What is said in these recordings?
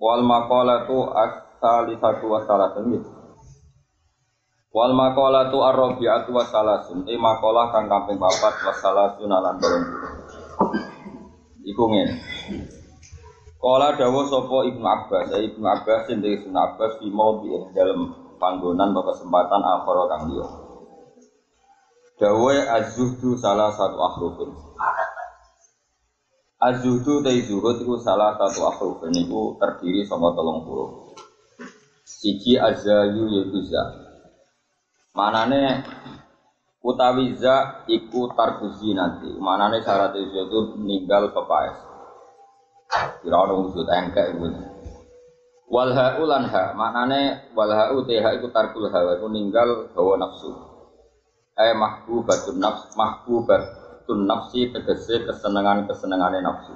Wal maqalatu as-salisatu wa salasun. Wal maqalatu ar-rabi'atu wa salasun. E maqalah kang kaping 4 wa salasun lan 30. Iku ngene. Kala dawuh sapa Ibnu Abbas, ya Ibnu Abbas sing dari Ibnu Abbas fi maudhi dalam panggonan atau kesempatan akhir kang liya. Dawuh az-zuhdu salah satu akhrufin. Az-zuhdu te zuhud iku salah satu akhruf niku terdiri saka telung huruf. Siji azayu yaiku za. Manane utawi za iku tarkuzi nanti. Manane syarat itu ninggal pepaes. Kira ono wujud engkek iku. Wal ha'u lan ha, maknane wal ha'u iku tarkul hawa iku ninggal hawa nafsu. Eh mahbubatun nafs mahbubat tun nafsi tegese kesenangan kesenangane nafsu.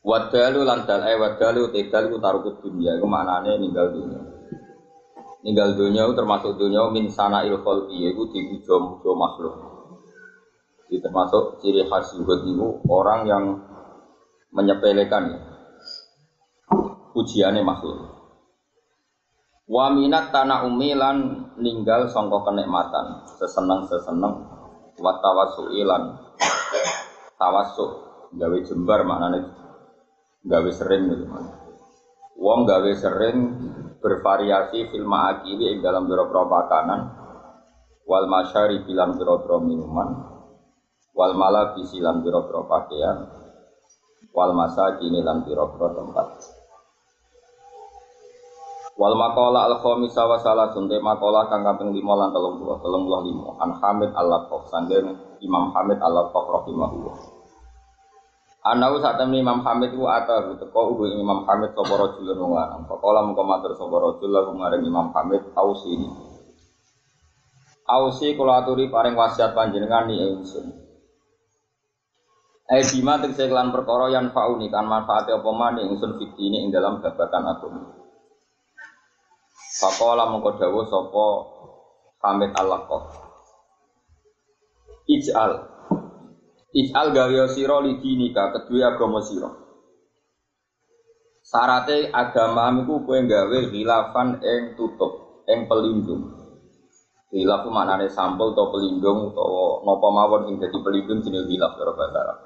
Wadalu lan eh wadalu tegal ku taruh dunia iku maknane ninggal dunia. Ninggal dunia termasuk dunia min sana il khalqi iku diujo-ujo makhluk. Ini termasuk ciri khas zuhud itu orang yang menyepelekan ya. ujiannya makhluk. Wa minat tanah umilan ninggal songkok kenikmatan, seseneng seseneng wa tawassuilan tawassuk gawe jembar maknane gawe sering gitu Wong gawe sering bervariasi fil ma'akili ing dalam biro-biro makanan wal masyari bilan biro-biro minuman wal mala bisilan biro-biro pakaian wal masa kini lan biro-biro tempat Wal makola al khamisa wa salasun te makola kang kaping 5 lan 30 35 an Hamid al Laqaf sanggen Imam Hamid al Laqaf rahimahullah. Anau saat temen Imam Hamid ku ata teko ugu Imam Hamid sapa rajul wong lanang. Pakola mengko matur sapa rajul Imam Hamid ausi ini. Ausi kula aturi paring wasiat panjenengan ni ingsun. Eh bima tegese kelan perkara yang fauni kan manfaate apa maning ingsun fitini ing dalam babagan agama. Fakola mengko dawu sapa Hamid Al-Laqaf. Ij'al Ij'al gawe sira li dinika kedua agama sira. Sarate agama iku kowe gawe khilafan ing tutup, ing pelindung. Khilaf ku maknane sampel atau pelindung utawa napa mawon sing dadi pelindung jenenge khilaf cara bahasa Arab.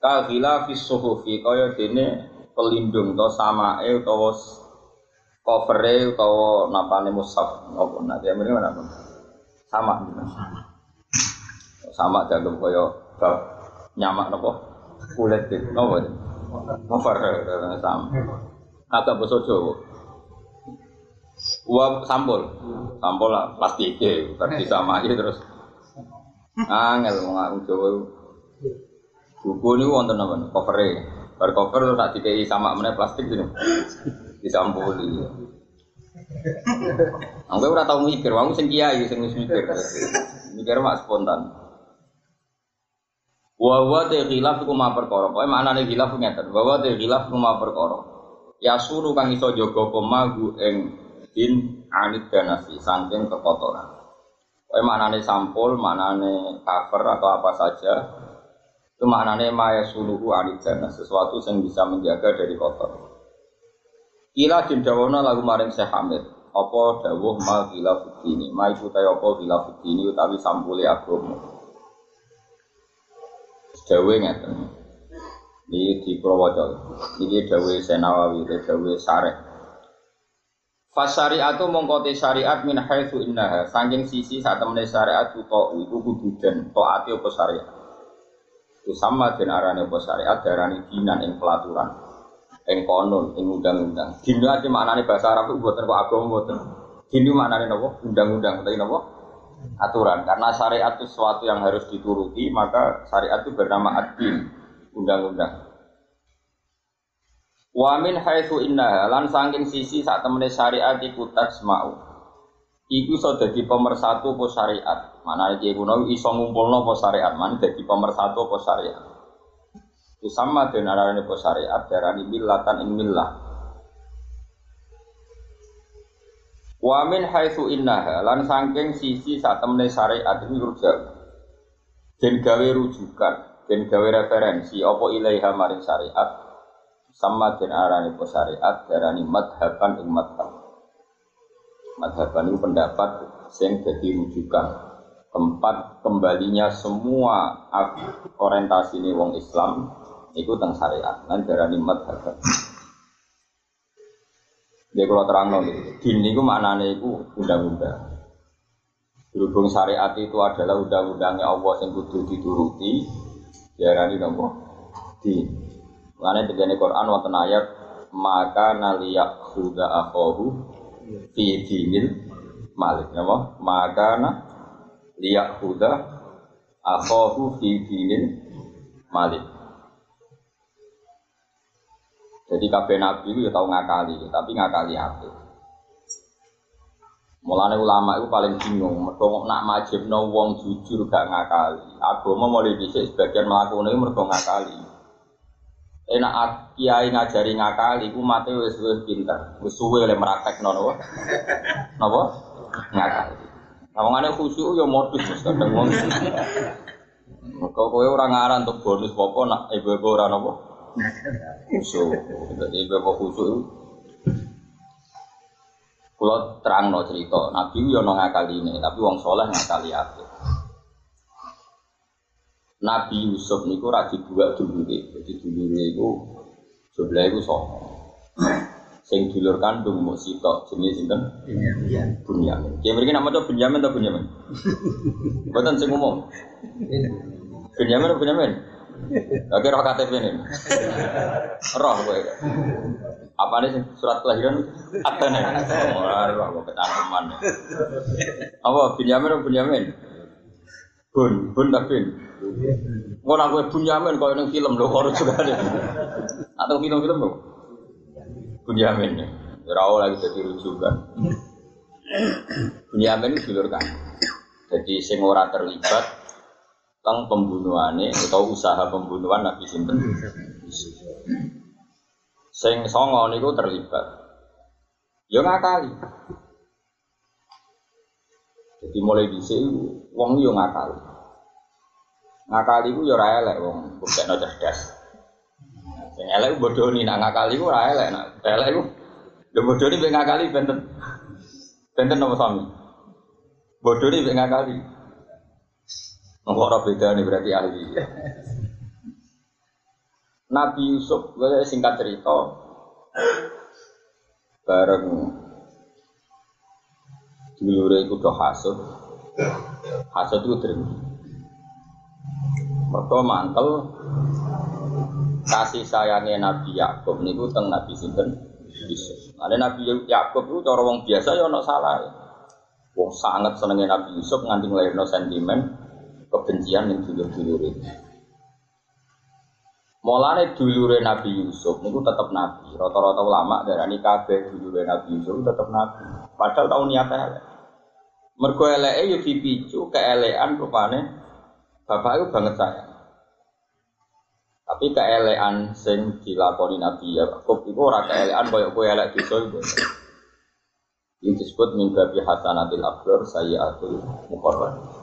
Ka khilafis suhufi kaya dene pelindung to samae utawa covernya atau napane musaf apa nanti mana pun. Sama. Gitu sama sama jago koyo nyamak nopo? Kulit itu nopo? Cover sama. Agak boso jowo Uap sampul, sampul lah plastik ya, berarti sama aja terus. Angel ngaku Jawa. Buku ini wonten apa? Covernya, bar cover terus tak dikei sama mana plastik ini disampuli. Aku ora tau mikir, wong sing kiai sing wis mikir. Mikir mak spontan. Wa wa te khilaf iku ma perkara. Pokoke maknane khilaf ngeten. Wa wa te khilaf iku ma perkara. Ya suruh kang iso jaga pemagu ing din anit danasi saking kekotoran. Pokoke maknane sampul, maknane cover atau apa saja. Itu maknane maya suluhu anit danas, sesuatu yang bisa menjaga dari kotor. Kila jin dawono lagu maring Syekh Hamid. Apa dawuh ma gila fudini. Ma iku tayo apa gila fudini utawi sampule agama. Dawe ngeten. Ini di Purwoco. Ini dawe Senawawi, dawe Sarek. Fasyariatu mongkote syariat min haitsu innaha. Saking sisi saat temene syariat itu iku kudu den taati apa syariat. Itu sama den arane apa syariat darani dinan ing pelaturan ing konon ing undang-undang. Dino ati maknane bahasa Arab itu mboten kok agama mboten. Dino maknane napa? Undang-undang utawi napa? Aturan. Karena syariat itu sesuatu yang harus dituruti, maka syariat itu bernama ad undang-undang. Wa min haitsu inna lan saking sisi sak temene syariat iku tajma'u. Iku iso dadi pemersatu apa syariat. Mana iki kuno iso ngumpulno apa syariat, mana dadi pemersatu apa syariat. Itu sama dengan arane apa syariat darani millatan ing millah. Wa min haitsu innaha lan saking sisi sak temene syariat iki rujak. Den gawe rujukan, den gawe referensi apa ilaiha maring syariat sama den arani po syariat darani madhaban ing madhab madhaban itu pendapat sing jadi rujukan tempat kembalinya semua orientasi ini wong Islam itu tentang syariat. Dan darani madhaban dia kalau terang nol din itu maknanya itu undang-undang. Berhubung syariat itu adalah undang-undangnya Allah yang kudu dituruti darani nopo? Din. Mengenai begini Quran wonten ayat maka naliyak huda akhohu fi dinil malik. Nama maka na liyak huda akhohu fi dinil malik jadi kabeh nabi itu ya tahu ngakali tapi ngakali apa Mulane ulama itu paling bingung, mereka nak majib no wong jujur gak ngakali. Agama mulai dhisik sebagian melakukan itu mereka ngakali. Enak kiai ngajari ngakali mate wis wis pinter. Wis suwe oleh meraktekno napa napa ngakali. Ngomongane khusyuk yo modus kadang wong kok kowe ora ngaran untuk bonus apa nak ibu-ibu ora napa khusyuk dadi ibu-ibu khusyuk Kulo terang no cerita, Nabi yo no ngakali ini, tapi wong soleh ngakali apa? Nabi Yusuf niku ra dibuat dulure. Jadi dulure iku sebelah iku sapa? Sing dulur kandung mau sitok jenis sinten? Bunyamin. Ya mriki nama tuh Bunyamin atau Bunyamin? Mboten sing umum. Bunyamin atau Bunyamin? Oke roh KTP ini. Roh gue. Apa nih surat kelahiran? Ada nih. Oh, roh gue kecangkeman. Apa Bunyamin atau Bunyamin? Bun, bun tak bin. Mau aku Bunyamin kau yang film lo harus juga ada. Atau film-film lo. Bunyamin. Rawol lagi jadi rujukan. Bunyamin itu kan. Jadi sing ora terlibat tentang pembunuhannya atau usaha pembunuhan Nabi Sinten. Sing songo niku terlibat. Ya ngakali. Jadi mulai di sini wong yo ngakali. Ngakali ku yo ora elek wong buktekno cerdas. Sing elek nih nak ngakali ku ora elek nak elek ku lho bodoh nih ngakali benten. Benten nomor sami. Bodoh nih ngakali. Kok ora beda nih berarti ahli. Nabi Yusuf, gue singkat cerita, bareng dulure iku do hasud. Hasud itu drengki. Mereka mantel kasih sayangnya Nabi Yakub niku teng Nabi sinten Yusuf. Ada Nabi Yakub itu cara wong biasa ya ono salah. Wong sangat senengnya Nabi Yusuf nganti ngelahirno sentimen kebencian yang dulur-dulure. Mulane dulure Nabi Yusuf niku tetap nabi. Rata-rata ulama darani kabeh dulure Nabi Yusuf tetap nabi. Padahal tahun niatnya Mergo eleke yo dipicu keelekan rupane bapak itu banget saya. Tapi keelekan sing dilakoni Nabi Yakub iku ora keelekan koyo kowe elek dosa iku. Ini disebut mimbabi hasanatil abdur sayyatul muqarrab.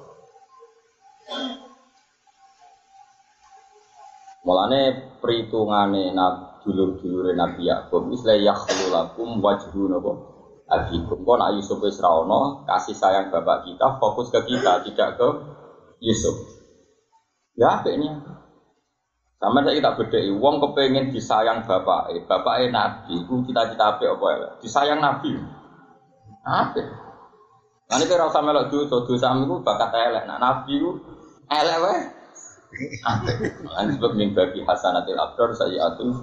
Mulane perhitungane nabi dulur-dulure Nabi Yakub wis la yakhlulakum wajhu napa abikum. Kau nak Yusuf wis kasih sayang bapak kita fokus ke kita tidak ke Yusuf. Ya akhirnya sama saya kita beda, wong kepengen disayang bapak, eh, bapak eh nabi, itu cita-cita apa apa ya? Disayang nabi, apa? Nanti kira usah melok dosa, dosa itu bakat elek, nah nabi itu elek. Apa? Nanti sebab hasanatil abdor saya atur.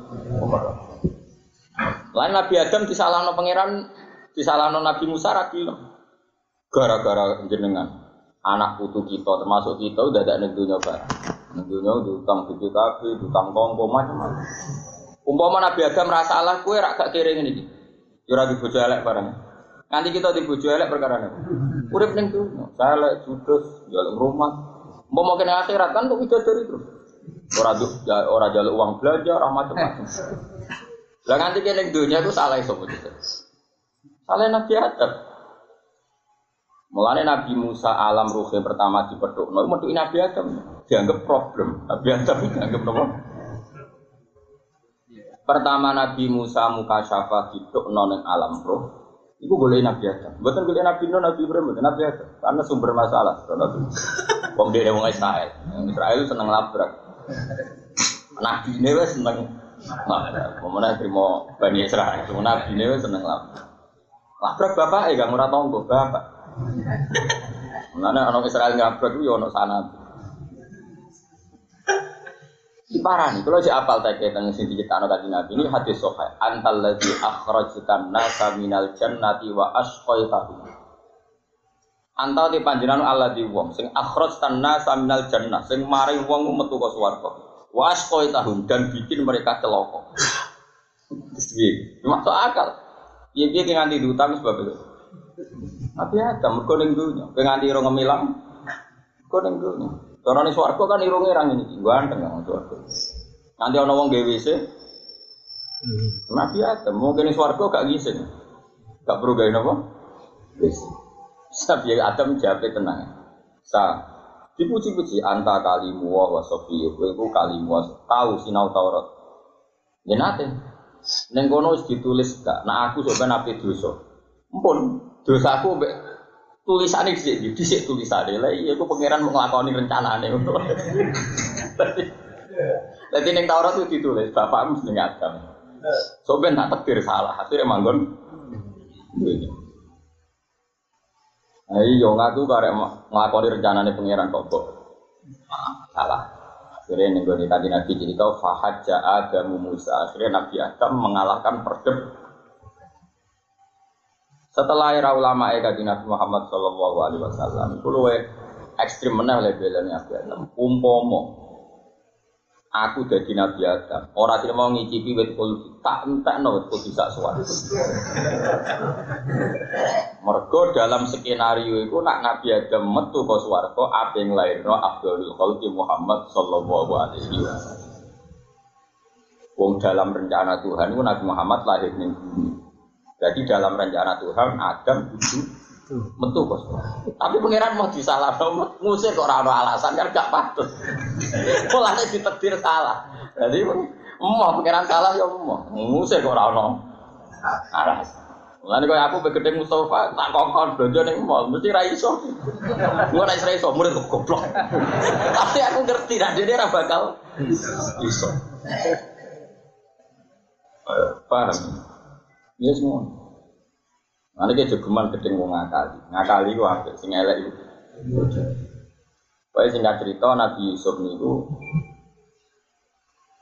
Lain Nabi Adam disalahno pangeran Disalahno Nabi Musa ra Gara-gara jenengan anak putu kita termasuk kita udah ada ning dunya barang. Dunya utang BPKB, utang kongko macam-macam. Umpama Nabi Adam merasa salah, kue rak gak kiri ini. Jurah di bojo elek barang. Nanti kita di bojo elek perkara ini. Urip ning dunya, saleh, judes, jalan rumah. Mau makin akhirat kan untuk dari terus. Orang ya, orang jalur uang belanja, orang macam-macam. Lah nanti kene dunia itu salah iso itu. Salah Nabi Adam. Mulane Nabi Musa alam ruh pertama di peduk, no, metu Nabi Adam dianggap problem. Nabi Adam dianggap problem. Pertama Nabi Musa muka syafa hidup noning alam roh. Iku boleh Nabi Adam. Bukan boleh Nabi Nuh, Nabi Ibrahim, bukan Nabi Adam. Karena sumber masalah. Wong dia wong Israel. Israel seneng labrak. Nabi ini wes seneng labrak. Pemenang terima Bani Israel. Nabi ini wes seneng labrak. Labrak bapak, eh gak murah tonggo bapak. Mana orang Israel ngabrak itu ya ono sana. Diparani, kalau si apal tentang sing diciptakan kanjeng Nabi ini hadis sahih. Antal ladzi akhrajtan nasa minal jannati wa asqaitahu. Antau di panjenengan Allah di wong sing akhrajtan nasa minal jannah sing mari wong metu ke swarga. Wa asqaitahu dan bikin mereka celaka. Piye? Masuk akal. Iya piye nganti diutang sebab itu. Nabi Adam mergo ning dunya, nganti ora ngemilang. Mergo ning dunya. Cara ning swarga kan irunge ra ngene iki, ganteng nang swarga. Nanti ana wong gawe WC. Nabi Adam mungkin swarga gak ngising. Gak perlu gawe? WC. Nabi Adam jawab tenang. Sa dipuji-puji anta kalimu wa sofi iku kalimu tahu sinau Taurat. Ya nate. Ning kono ditulis gak, nah aku ben ape dosa. Mpun, dosaku mbek tulisannya di sini tulisannya lah iya aku pangeran mau ngelakoni rencananya jadi neng Taurat itu ditulis bapak mesti Adam. So ben tak tekir salah akhirnya manggon. Ayo ngaku karek ngelakoni rencananya pangeran kok kok. Salah. Akhirnya nih gue nabi cerita fahad Adam Musa. Akhirnya Nabi Adam mengalahkan perdeb setelah era ulama e kaji Nabi Muhammad Shallallahu Alaihi Wasallam, itu luwe ekstrim mana oleh belani Nabi Adam. Umpomo, aku jadi Nabi Adam. Orang tidak mau ngicipi wet kul tak entah no wet bisa suara. Mergo dalam skenario itu nak Nabi Adam metu ke suwargo apa yang lain no Abdul Khalqi Muhammad Shallallahu Alaihi Wasallam. Wong dalam rencana Tuhan itu Nabi Muhammad lahir di bumi. Jadi dalam rencana Tuhan Adam itu metu bos. Tapi pangeran mau disalah, musik kok orang alasan kan gak patut. Mulanya ditetir salah. Jadi mau pangeran salah ya mau. Musik kok orang alasan. Mulane koyo aku begede Mustafa tak kokon belanja ning mall mesti ra iso. Gua ra iso murid goblok. Tapi aku ngerti nek dia ra bakal iso. Paham? Iya semua. Nanti dia jogeman gedeng wong ngakali, ngakali gua apa? Sing elek itu. Pokoknya singkat cerita Nabi Yusuf niku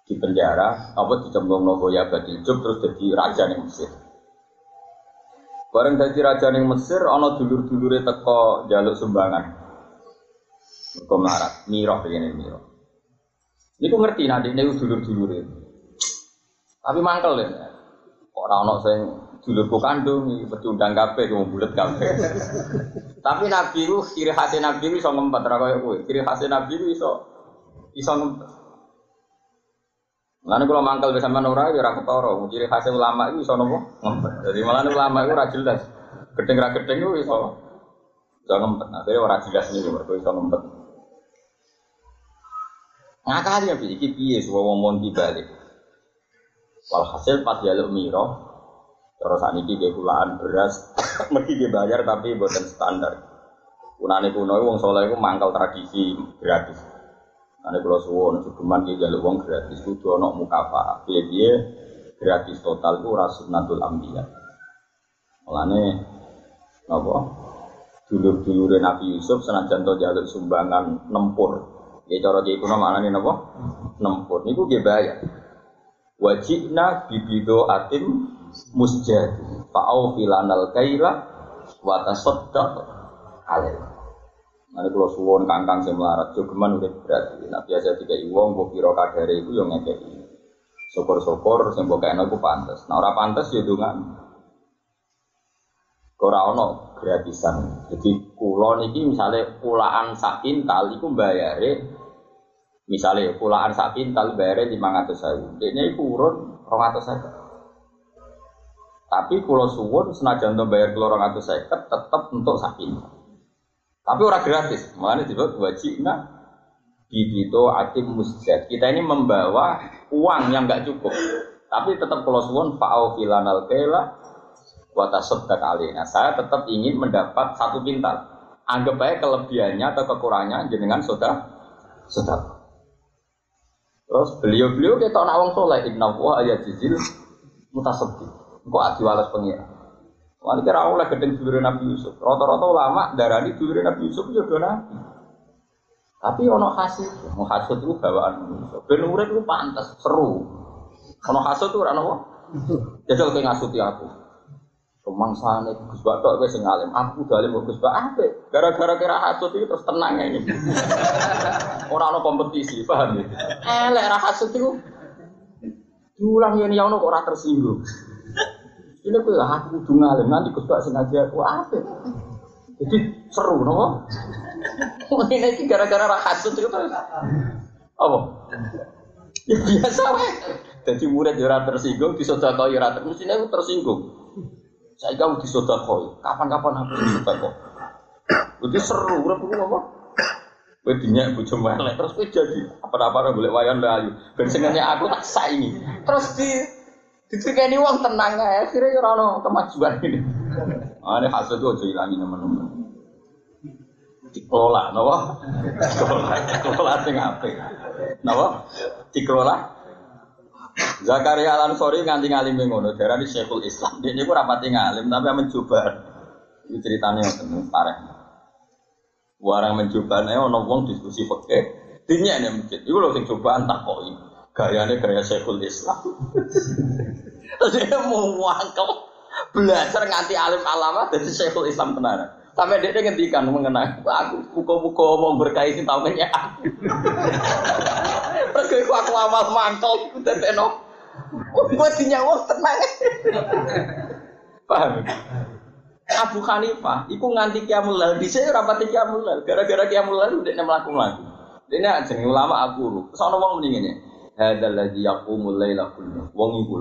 di penjara, apa dicemplung nopo ya Badijub terus jadi raja nih Mesir. Bareng jadi raja nih Mesir, ono dulur-dulure teko jaluk sumbangan. Kau melarat, miroh begini miroh. Ini aku ngerti nanti ini dulur-dulure. Tapi mangkel ya. Orang ono sing dulurku kandung pecundang kabeh kemu bulet kabeh. Tapi Nabi ku ciri khas Nabi ku iso ngempet ra koyo kowe. Ciri khas Nabi ku iso iso ngempet. Lalu kalau mangkal bisa menora ya rakyat toro. Ciri khas ulama itu iso nopo ngempet. Jadi malah ulama itu rajin jelas. Gedeng ra gedeng itu iso iso ngempet. Akhirnya orang jelas nih mereka iso ngempet. Ngakali ya, iki piye suwe wong mon dibalik. Walhasil pas jaluk miro, terus saat ini kulaan beras, mesti dia bayar tapi buatan standar. Kunane kuno wong soleh itu mangkal tradisi gratis. Ane kalau suwon cukuman dia jaluk wong gratis itu ono mukafa. Dia dia gratis total itu rasunatul ambiyah. Mulane napa? Dulur-dulure Nabi Yusuf senajan to jaluk sumbangan nempur. Ya cara dia kuno maknane napa? Nempur. Niku dia bayar. Wajibna bibido atim musjad. Fa'au filanal kaila wa tasaddaq alaih. Nanti kalau suwon kangkang sing melarat, udah berarti. Nah biasa tiga iwong, mbok kira kadare itu yang ngekei. Syukur-syukur sing mbok kene ku pantes. Nah ora pantes ya dongan. Ora ono gratisan. Jadi kula niki misale pulaan sak kintal iku mbayare misale pulaan sak kintal bayare 500.000. Dene iku urun 250. Tapi kula suwun senajan to bayar kula 250 tetep untuk sak. Tapi ora gratis. Makanya disebut wajibna bibito atim musjad. Kita ini membawa uang yang nggak cukup. Tapi tetap kalau suwon fa'au filanal kela watasabdak alina. Saya tetap ingin mendapat satu pintal. Anggap aja kelebihannya atau kekurangannya jenengan sudah sudah. Terus beliau-beliau kita nak wong soleh inna wa ayat jizil mutasabdi. Kok adi walas pengira. Wali kira oleh gedeng dulure Nabi Yusuf. Rata-rata ulama darani dulure Nabi Yusuf ya do nabi. Tapi ono hasil, mau hasil itu bawaan manusia. Ben urip pantas, seru. Ono hasil itu ora ono. Jajal kowe ngasuti aku. Rumangsane Gus Batok kowe sing aku udah alim Gus Batok apik. Gara-gara kira hasud itu terus tenang ini. Ora ono kompetisi, paham ya? Elek ra hasud itu. Diulang ini ya kok ora tersinggung. Ini kowe aku kudu ngalim, nanti Gus Batok sing ngaji aku apik. Jadi seru nopo? Ini sih gara-gara rahasut itu apa? Ya biasa weh. Jadi murid ya ora tersinggung, disodakoi ora tersinggung. Aku tersinggung. Saya kamu disodakoi. Kapan-kapan aku disodakoi. Jadi seru, udah perlu apa? Kowe dinyak bojo melek terus kowe jadi apa-apa golek wayan ayu. Ben aku tak saingi. Terus di ditikeni wong tenang ya ora ono kemajuan ini. Ah, ini hasil itu aja ilangi teman-teman. Dikelola, napa? Dikelola, dikelola sing apik. Napa? Dikelola. Zakaria Al Ansori nganti ngalim ngono, darah di Syekhul Islam. Dia niku rapati ngalim tapi mencoba. Ini ceritanya ngoten parah. Warang mencoba nih ono wong diskusi fikih. Dinya nih masjid. Iku lho sing cobaan takoki. Gayane gaya Syekhul Islam. Terus dia mau wangkel belajar nganti alim alama dari Syekhul Islam tenanan. Sampai dia ngendikan mengenai aku buka-buka mau berkait tahu aku. Terus aku amal mangkel iku. Gue dinyawa tenang. Paham? Abu Hanifah, iku nganti kiamul lail, di sini rapati kiamul lail, gara-gara kiamul lail laku lagi. Ini aja ulama aku lu, soalnya wong mendingan ya. Hadal lagi yakumul laila kullu, wong iku.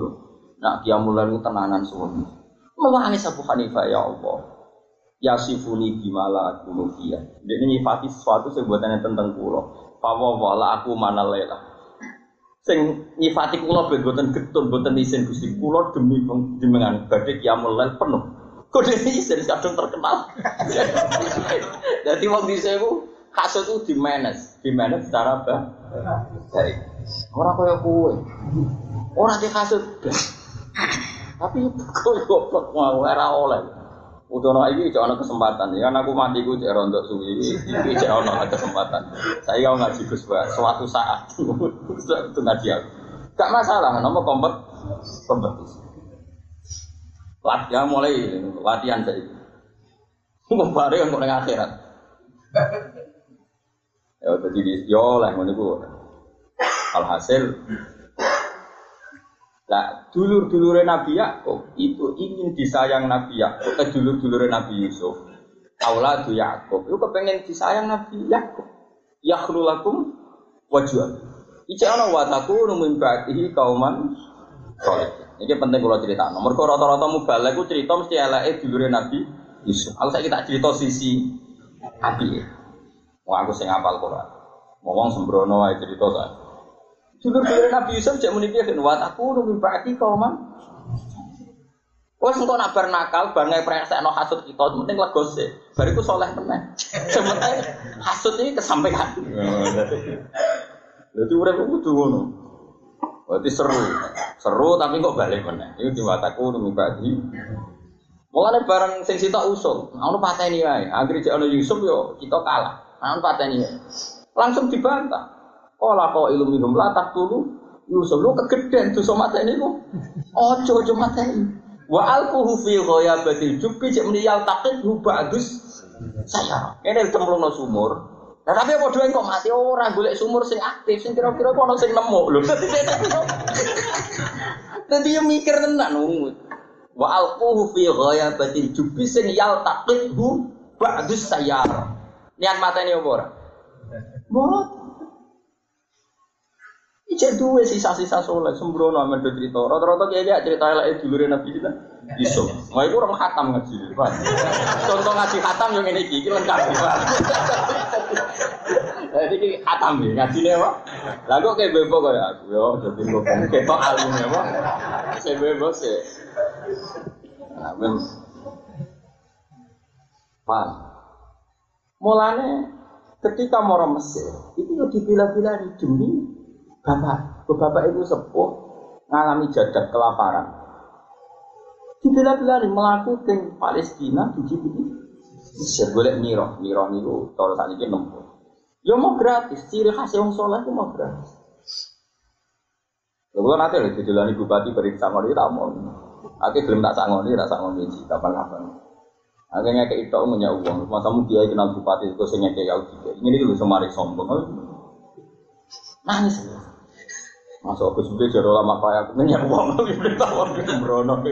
Nak kiamul lail tenanan suami. Menangis Abu Hanifah ya Allah. Yasifuni bimala aku nufiyah. Dia nyifati sesuatu sebuatannya tentang kulo. Fawa wala aku mana laila. Sing nyifati kulo begoten getun, boten isin gusti kulo demi jenengan badhe kiamul lail penuh. Kode isin kadung terkenal. Jadi wong dhisik ku kasut itu di manage, di manage secara baik. Orang kaya kue, orang di kasut. Tapi kok goblok mau ora oleh. Utono iki cek ana kesempatan ya kan aku mati ku cek rontok suwi iki cek ana kesempatan. Saya mau ngaji Gus suatu saat itu ngaji aku. Gak masalah, nomor kompet kompetisi. Latihan mulai latihan saya. Kok bare yang ning akhirat. Ya jadi yo lah ngono. Alhasil Nah, dulur-dulure Nabi Yakub itu ingin disayang Nabi Yakub, eh dulur-dulure Nabi Yusuf. Auladu Yakub itu kepengen disayang Nabi Yakub. Yakhrulakum wajuan. Ijek ana wa takunu min ba'dihi kauman salih. Ini penting kalau cerita. Nomor kau rata-rata mubalek itu cerita mesti elake dulure Nabi Yusuf. Aku saya kita cerita sisi api. Wah aku sing apal Quran. Ngomong sembrono ae cerita saya. Dulur-dulur Nabi Yusuf cek muni piye wa aku nunggu baki kauman. Wes engko nak bar nakal, bar ngai presekno hasud kita, penting legos sih. Bariku soleh tenan. Sementara hasud ini kesampaian. Jadi urip kudu ngono. Berarti seru. Seru tapi kok balik meneh. Iku diwataku nunggu baki. Mulane bareng sing sitok usul, ono pateni wae. Anggere cek Yusuf yo kita kalah. Ono pateni. Langsung dibantah. Kala kau ilmu minum latah dulu, Yusuf lu kegedean sama ini ku. Ojo ojo mateni. Wa alquhu fi ghayabatil jubbi cek muni yal taqid hu bagus saya. Ini cemplungno sumur. Nah, tapi apa doang kok mati orang golek sumur sing aktif sing kira-kira ono sing nemu lho. Dadi yo mikir tenan umut. Wa alquhu fi ghayabatil jubbi sing yaltaqidhu ba'dus sayar. Niat mateni apa ora? Mboten. Ijek duwe sisa-sisa soleh sembrono amen do cerita. Rata-rata kiai gak cerita eleke dulure Nabi kita. Iso. Wah iku orang khatam ngaji. Contoh ngaji khatam yang ini iki lengkap. Jadi iki khatam iki ngajine apa? Lah kok kayak bebo kaya aku yo dadi kok ketok alim ya, Pak. Saya bebo sih. Ben Pak. Mulane ketika mau Mesir, itu yo dibila-bila demi bapak, bapak itu sepuh ngalami jadak kelaparan. Dibela-bela nih melakukan Palestina di ini. Mesir boleh miro, miro niku tadi kita nempuh. Ya mau gratis, ciri khas yang soleh itu mau gratis. Lalu nanti lagi dijelani bupati beri sangoni tak mau. Aku belum tak sangoni, tak sangoni sih kapan-kapan. Akhirnya kayak itu punya uang. Masa mungkin dia kenal bupati itu saya kayak Yaudi. Ini dulu semari sombong. Nangis. Masuk aku sebagai jaro lama kaya nanya uang lagi beritahu aku sembrono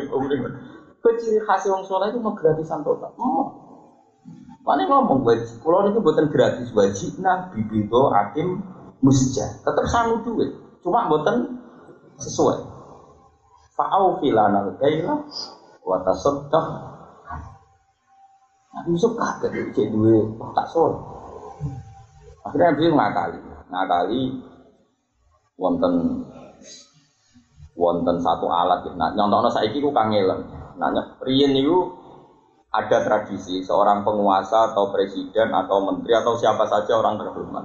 Keciri khas wong soleh itu mau gratisan total. Oh. Mana ngomong wajib, kalau ini buatan gratis wajib nah bibito akim musja, tetap sanggup duit, cuma buatan sesuai. Fa'au filana kaila wa tasaddaq. Nah, Yusuf kaget cek duit tak sol. Akhirnya dia ngakali, ngakali wonten wonten satu alat nah nyontohno saiki ku kangelan nah niku ada tradisi seorang penguasa atau presiden atau menteri atau siapa saja orang terhormat.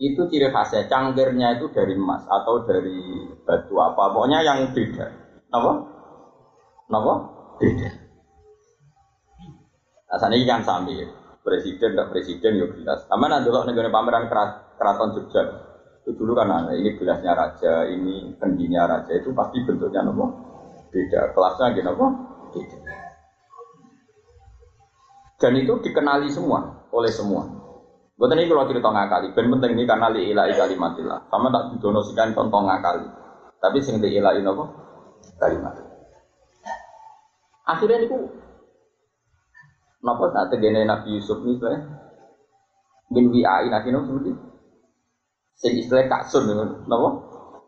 Itu ciri khasnya cangkirnya itu dari emas atau dari batu apa. Pokoknya yang beda. Apa apa beda. Nah ini kan sambil presiden dan presiden ya jelas. Sama nanti kalau negara pameran keraton Jogja itu dulu kan ada ini gelasnya raja, ini kendinya raja itu pasti bentuknya nopo beda, kelasnya gitu nopo beda. Dan itu dikenali semua oleh semua. Buat ini kalau cerita ngakali, ben penting ini karena li ilahi kalimatillah. Sama tak didonosikan contoh ngakali. Tapi sing li ilahi nopo kalimat. Akhirnya itu Napa saat tegene Nabi Yusuf ini sebenarnya bin wi'ai nanti nopo seperti Sing istilah kaksun itu, napa?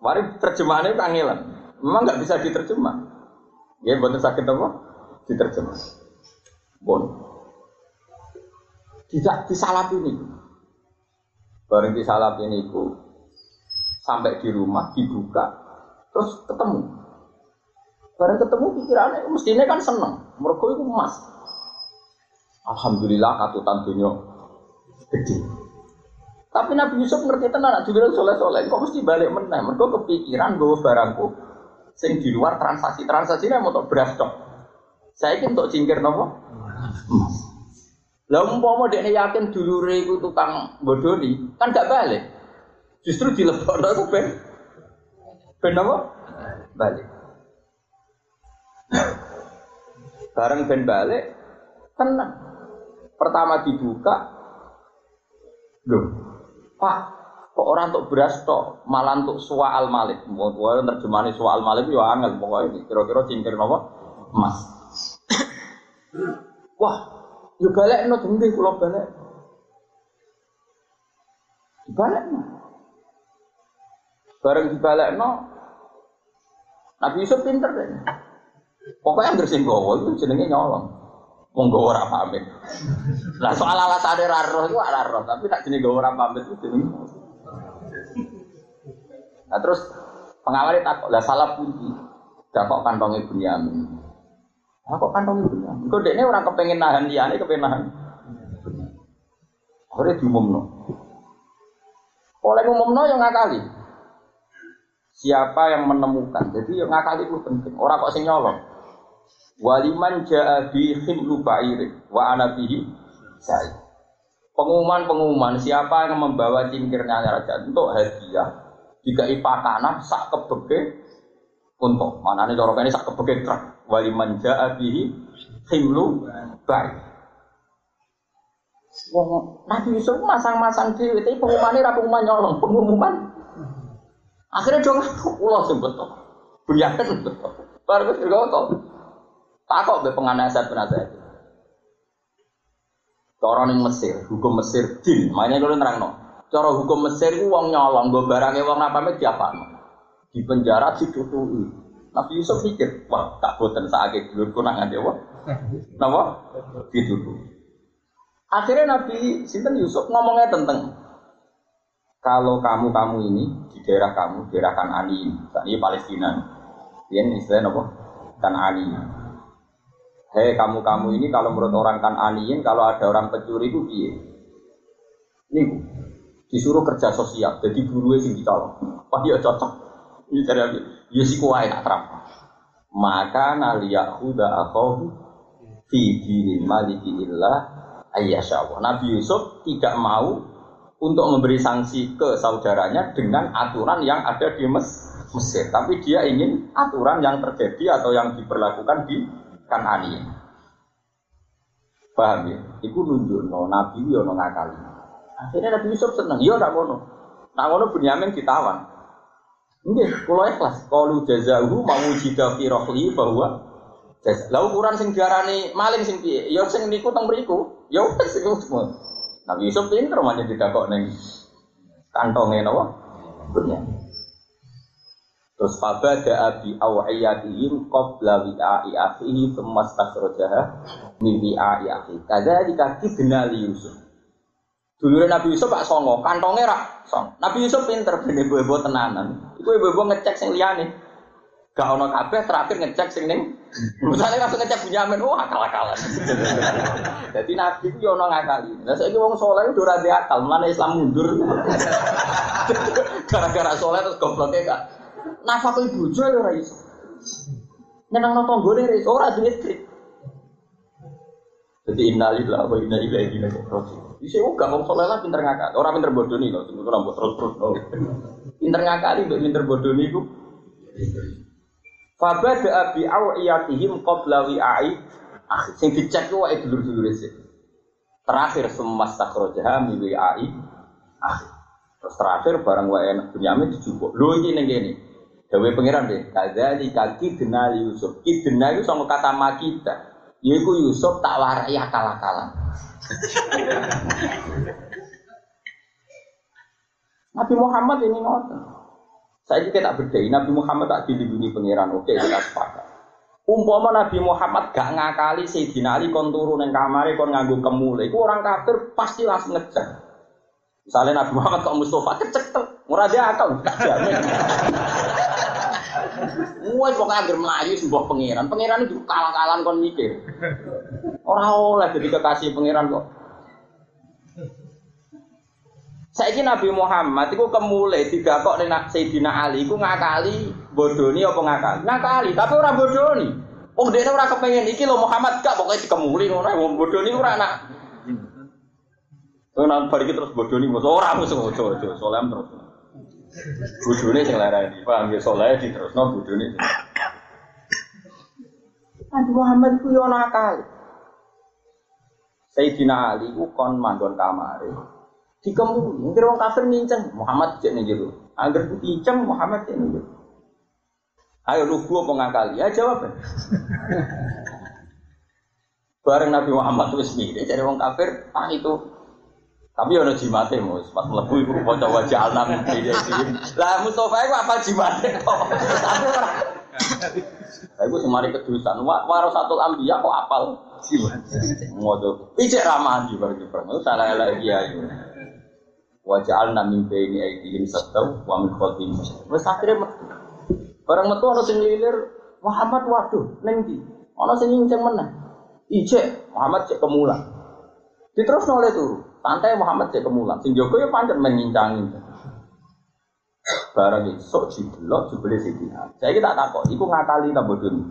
Mari terjemahannya kangelan. Memang nggak bisa diterjemah. Ya, buat sakit apa? Diterjemah. Bon. Tidak disalap ini. Bareng disalap ini itu sampai di rumah dibuka terus ketemu. Bareng ketemu pikirannya mestinya kan seneng. Mereka itu emas. Alhamdulillah katutan dunia gede. Tapi Nabi Yusuf ngerti tenan juga soleh soleh. Kok mesti balik meneh? Mereka kepikiran gue barangku sing di luar transaksi transaksi ini mau beras dok. Saya ingin untuk cingkir nopo. Lah umpama dia yakin dulu iku tukang bodoni, kan gak balik. Justru dilebokno iku ben ben apa? Balik. Bareng ben balik, tenang. Pertama dibuka, loh Pak, kok orang untuk beras toh, malah untuk soal malik. Mau terjemahan soal malik ya angel pokoknya ini. Kira-kira cingkir nopo emas. Wah, yo balik no tinggi kalau balik. Balik no. Bareng dibalik no. Nabi Yusuf pinter deh. Pokoknya yang bersih itu jenenge nyolong monggo ora pamit. Nah soal alasan ada roh itu ala roh, tapi tak jenis gue ora pamit itu jenis. Nah terus pengawali tak lah salah pundi, gak kok kantongnya Bunyamin. Nah kok kantongnya Bunyamin? Kok ini orang kepengen nahan dia, ini kepengen nahan. Akhirnya diumumno. Oleh umumno yang ngakali. Siapa yang menemukan? Jadi yang ngakali itu penting. Orang kok sing nyolong. Waliman ja'a bi khimlu ba'irin wa ana bihi. Pengumuman-pengumuman siapa yang membawa cingkirnya raja untuk hadiah jika ipakanan sak kebeke untuk mana nih dorong ini sak kebeke truk waliman ja'a bihi khimlu ba'ir. Wong Nabi Yusuf masang-masang dhewe, tapi pengumuman ra pengumuman nyolong, pengumuman. Akhirnya dong kula sing betul. Bunyakan. Baru wis kok. Takok be penganasat penasihat. Cara ning Mesir, hukum Mesir din, makanya kalau nerangno. Cara hukum Mesir wong nyolong, nggo barange wong apa pamit diapakno. Di penjara ditutui. Nabi Yusuf pikir, wah tak boten sakit dulurku nak ngene wae. Napa? Ditutui. Akhirnya Nabi Sinten Yusuf ngomongnya tentang kalau kamu kamu ini di daerah kamu daerah Kanani ini, ini Palestina, ini istilahnya apa? Kanani. Hei kamu kamu ini kalau menurut orang Kananiin kalau ada orang pencuri itu piye? Ini disuruh kerja sosial, jadi guru sing dicolong. Wah dia cocok. Ini cari lagi. Ya si kuai tak terang. Maka naliyahuda akhohu fi dinil maliki illah Allah. Nabi Yusuf tidak mau untuk memberi sanksi ke saudaranya dengan aturan yang ada di Mesir, tapi dia ingin aturan yang terjadi atau yang diberlakukan di Kanani. Paham ya? Iku nunjuk no Nabi yo no ngakali. Akhirnya Nabi Yusuf seneng, yo tak ngono. Tak ngono Bunyamin ditawan. Nggih, kula ikhlas. Qalu jazahu mau jida fi rohli bahwa Lah ukuran sing diarani maling sing piye? Ya sing niku teng mriku. Ya wis iku. Nabi Yusuf pinter manjen didakok ning kantonge napa? Dunya. Terus fabada abi awiyatihim qabla wi'a'i akhihi thumma stakhrajaha min wi'a'i akhihi. Kadzalika kidna li Yusuf. Dulu Nabi Yusuf pak songo, kantongnya rak song. Nabi Yusuf pinter bener ibu tenanan. Iku ibu-ibu ngecek sing liyane. Gak ono kabeh terakhir ngecek sing ning. Misalnya langsung ngecek Bunyamin, wah akal-akalan. Jadi Nabi itu ono ngakali. Nah saiki wong saleh udah ora akal, mana Islam mundur. Gara-gara soleh terus gobloknya gak. Nafkah ibu ya ora iso. Nyeneng tanggane ora iso, ora duwe trik. Jadi innalillahi wa inna ilaihi raji'un. Bisa gak wong soleh lah pinter. Orang pinter bodoh nih loh, tunggu rambut terus terus. Pinter ngakali, pinter bodoh nih Fabada bi awiyatihim qabla wi'ai akhir sing dicek ku wae dulur-dulur sih. Terakhir semua stakhrojaha mi wi'ai akhir. Terus terakhir barang wae enak Bunyamin dijupuk. Lho iki ning kene. Dawe pangeran deh, kadzali kaki denal Yusuf. Ki denal itu sama kata makita. Yaiku Yusuf tak warai akal-akalan. Nabi Muhammad ini ngotot. Saya juga tak berdaya, Nabi Muhammad tak dilindungi pangeran. Oke, kita sepakat. Umpama Nabi Muhammad gak ngakali Sayyidina Ali kon turun yang kamar kon nganggo kemule. Itu orang kafir pasti langsung ngecek. Misalnya Nabi Muhammad kok Mustafa kecek tuh, murah dia akal, gak jamin. Wes pokoknya agar melayu sebuah pangeran. Pangeran itu kalah-kalan kon mikir. Orang oleh jadi kekasih pangeran kok. Saiki Nabi Muhammad iku kemule kok nek Sayyidina Ali iku ngakali bodoni apa ngakali? Ngakali, tapi ora bodoni. Wong dene ora kepengen iki lho Muhammad gak pokoke dikemuli wong bodoni ora nak. Ora bar iki terus bodoni mos ora mos ojo ojo solem terus. Bodone sing larani, paham ya soleh di terus no bodone. Nabi Muhammad ku yo nakal. Sayyidina Ali ku kon manggon kamare dikemuli. Mungkin orang kafir nincang Muhammad cek nih gitu. Agar nincang Muhammad cek nih gitu. Ayo lu gua pengakali, ya jawab. Bareng Nabi Muhammad terus mirip jadi orang kafir, ah itu tapi ono jimate mus, pas mlebu iku maca wajah alam iki. Lah Mustofa iku apa jimate kok. Tapi ora. Lah iku semari kedusan, warasatul anbiya kok apal jimate. Ngodo. Ijek ramah di bareng bareng. Salah elek yo. Wajah alna min baini aidihim satau wa min khalfihim Wes akhire metu. Barang metu ana sing lilir Muhammad waduh ning ndi? Ana sing nginceng meneh. Ijek Muhammad cek kemulan. Diterus oleh turu. Santai Muhammad cek kemulan. Sing jaga ya pancen mengincangi. Barang esok jibelok jebule sidina. Saya tak takok, iku ngakali ta bodoni?